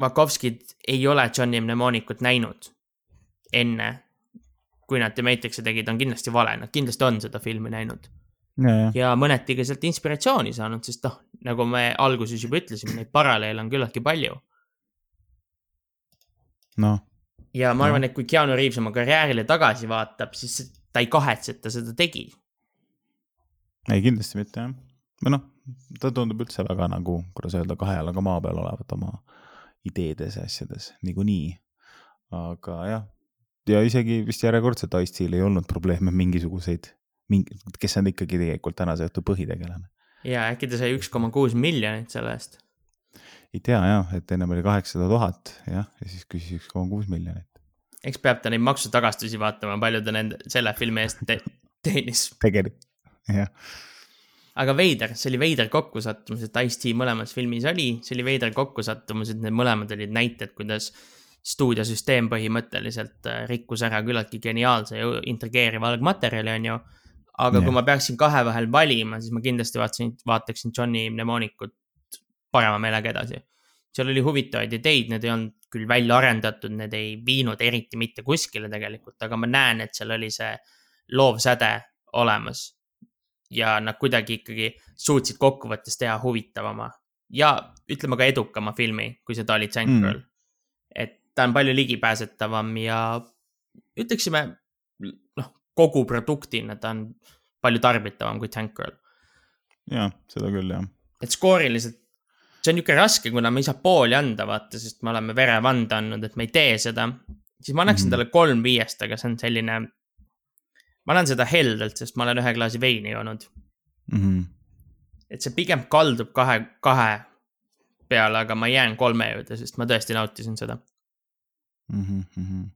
Vakovskid ei ole Johnny Mnemonicut näinud enne, kui nad The Matrixi tegid, on kindlasti vale, nad kindlasti on seda filmi näinud ja, ja, mõneti ka sealt inspiratsiooni saanud, sest noh, nagu me alguses juba ütlesime, neid paralleele on küllaltki palju. noh, ja ma arvan, et kui Keanu Reaves oma karjäärile tagasi vaatab, siis ta ei kahetse, et ta seda tegi. ei kindlasti mitte jah. või noh, ta tundub üldse väga nagu, kuidas öelda, kahe jalaga maa peal olevat oma ideedes ja asjades niikuinii. aga jah, ja isegi vist järjekordselt Ice-Til ei olnud probleeme mingisuguseid, mingi, kes on ikkagi tegelikult tänase õhtu põhitegelane. ja äkki ta sai üks koma kuus miljonit selle eest. ei tea jah, et ennem oli kaheksasada tuhat jah, ja siis küsis üks koma kuus miljonit. eks peab ta neid maksutagastusi vaatama, palju ta nende, selle filmi eest te teenis. tegelikult, jah, aga veider, see oli veider kokkusattumus, et Ice-T mõlemas filmis oli, see oli veider kokkusattumus, et need mõlemad olid näited, kuidas stuudiosüsteem põhimõtteliselt äh, rikkus ära küllaltki geniaalse ja intrigeeriva algmaterjali, on ju. Aga yeah. kui ma peaksin kahe vahel valima, siis ma kindlasti vaatasin, vaataksin Johnny Mnemonicut parema meelega edasi. seal oli huvitavaid ideid, need ei olnud küll välja arendatud, need ei viinud eriti mitte kuskile tegelikult, aga ma näen, et seal oli see loovsäde olemas. ja nad kuidagi ikkagi suutsid kokkuvõttes teha huvitavama ja ütleme ka edukama filmi, kui seda oli Girl mm.. et ta on palju ligipääsetavam ja ütleksime, noh, kogu produktina ta on palju tarbitavam kui Tank Girl. jah, seda küll, jah. et skooriliselt, see on niisugune raske, kuna me ei saa pooli anda, vaata, sest me oleme verevande andnud, et me ei tee seda. siis ma annaksin mm -hmm. talle kolm viiest, aga see on selline, ma annan seda heldelt, sest ma olen ühe klaasi veini joonud mm. -hmm. et see pigem kaldub kahe, kahe peale, aga ma jään kolme juurde, sest ma tõesti nautisin seda mm. -hmm.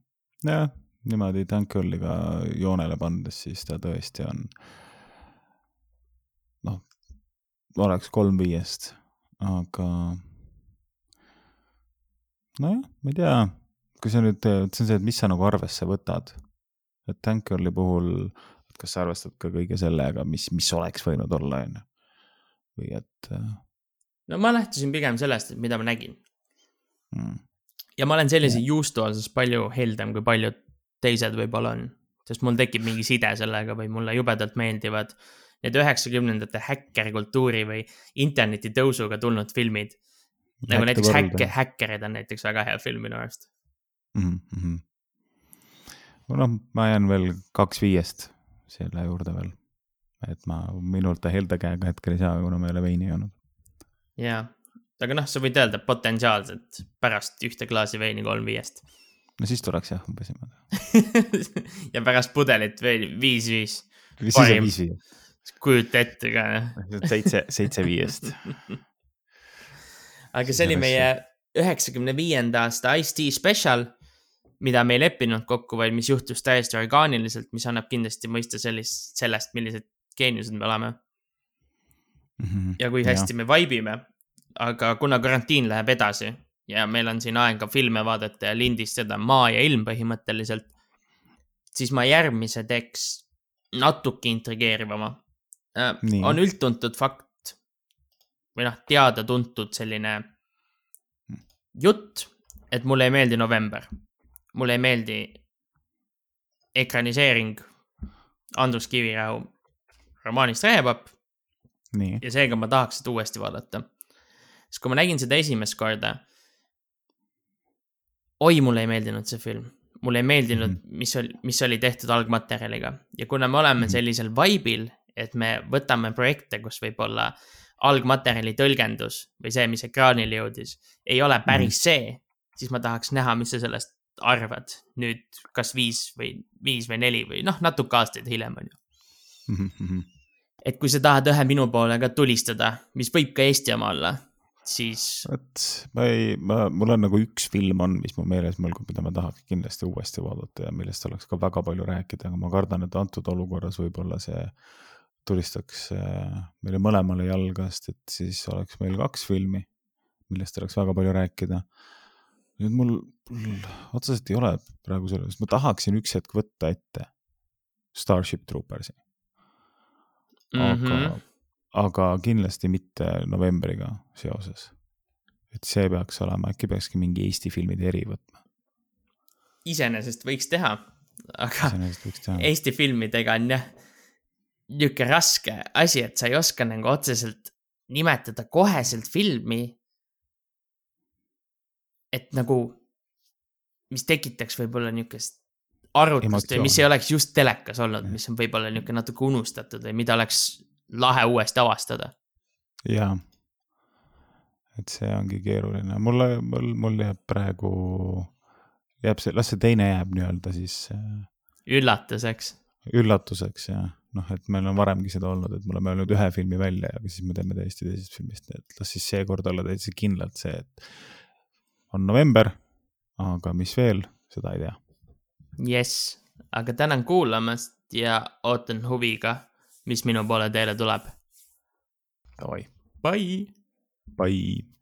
jah, niimoodi Dunkirliga joonele pandes, siis ta tõesti on, noh, oleks kolm viiest, aga nojah, ma ei tea, kui sa nüüd, see on see, et mis sa nagu arvesse võtad, et Dunkirli puhul, et kas sa arvestad ka kõige sellega, mis, mis oleks võinud olla, on ju, või et. Äh, no ma lähtusin pigem sellest, mida ma nägin. Mm. Ja ma olen sellise juustu osas palju heldem, kui paljud teised võib-olla on, sest mul tekib mingi side sellega või mulle jubedalt meeldivad need üheksakümnendate häkkerkultuuri või interneti tõusuga tulnud filmid. nagu näiteks Häkke, Häkkerid on näiteks väga hea film minu arust mm. -hmm. noh, ma jään veel kaks viiest selle juurde veel, et ma minult ta helde käega hetkel ei saa, kuna ma ei ole veini joonud. jaa, aga noh, sa võid öelda potentsiaalselt pärast ühte klaasi veini kolm viiest. No siis tuleks jah, umbes niimoodi ja pärast pudelit veel viis-viis. siis on viis-viis. kujuta ette ka. seitse, seitse viiest aga see oli meie üheksakümne viienda aasta Ice-T spetsial, mida me ei leppinud kokku, vaid mis juhtus täiesti orgaaniliselt, mis annab kindlasti mõista sellist, sellest, millised geeniused me oleme mm. -hmm. ja kui hästi ja. me vibe ime aga kuna karantiin läheb edasi ja meil on siin aega filme vaadata ja lindistada maa ja ilm põhimõtteliselt, siis ma järgmise teeks natuke intrigeerivama äh,. on üldtuntud fakt või noh, teada-tuntud selline jutt, et mulle ei meeldi november. mulle ei meeldi ekraniseering Andrus Kiviräu romaanist Rehepapp. ja seega ma tahaks seda uuesti vaadata siis kui ma nägin seda esimest korda, oi, mulle ei meeldinud see film. mulle ei meeldinud mm, -hmm. mis oli, mis oli tehtud algmaterjaliga ja kuna me oleme -hmm. sellisel vibe'il, et me võtame projekte, kus võib-olla algmaterjali tõlgendus või see, mis ekraanile jõudis, ei ole päris mm -hmm. see, siis ma tahaks näha, mis sa sellest arvad nüüd, kas viis või viis või neli või noh, natuke aastaid hiljem on ju mm. -hmm. et kui sa tahad ühe minu poole ka tulistada, mis võib ka Eesti oma olla siis. vot, ma ei, ma, mul on nagu üks film on, mis mu meeles mõlgub, mida ma tahaks kindlasti uuesti vaadata ja millest oleks ka väga palju rääkida, aga ma kardan, et antud olukorras võib-olla see tulistaks äh, meile mõlemale jalga, sest et siis oleks meil kaks filmi, millest oleks väga palju rääkida. nüüd mul, mul otseselt ei ole praegu selles, ma tahaksin üks hetk võtta ette Starship Troopersi. aga mm, -hmm aga kindlasti mitte novembriga seoses. et see peaks olema, äkki peakski mingi Eesti filmide eri võtma. iseenesest võiks teha, aga võiks teha. Eesti filmidega on jah niisugune raske asi, et sa ei oska nagu otseselt nimetada koheselt filmi. et nagu, mis tekitaks võib-olla niisugust arutust või mis ei oleks just telekas olnud, mis on võib-olla niisugune natuke unustatud või mida oleks lahe uuesti avastada. jaa, et see ongi keeruline, mulle, mul, mul jääb praegu, jääb see, las see teine jääb nii-öelda siis. Äh, üllatuseks. üllatuseks jah, noh, et meil on varemgi seda olnud, et me oleme öelnud ühe filmi välja ja siis me teeme täiesti teisest filmist, et las siis seekord olla täitsa kindlalt see, et on november, aga mis veel, seda ei tea. jess, aga tänan kuulamast ja ootan huviga mis minu poole teele tuleb. Davai. Bye. Bye.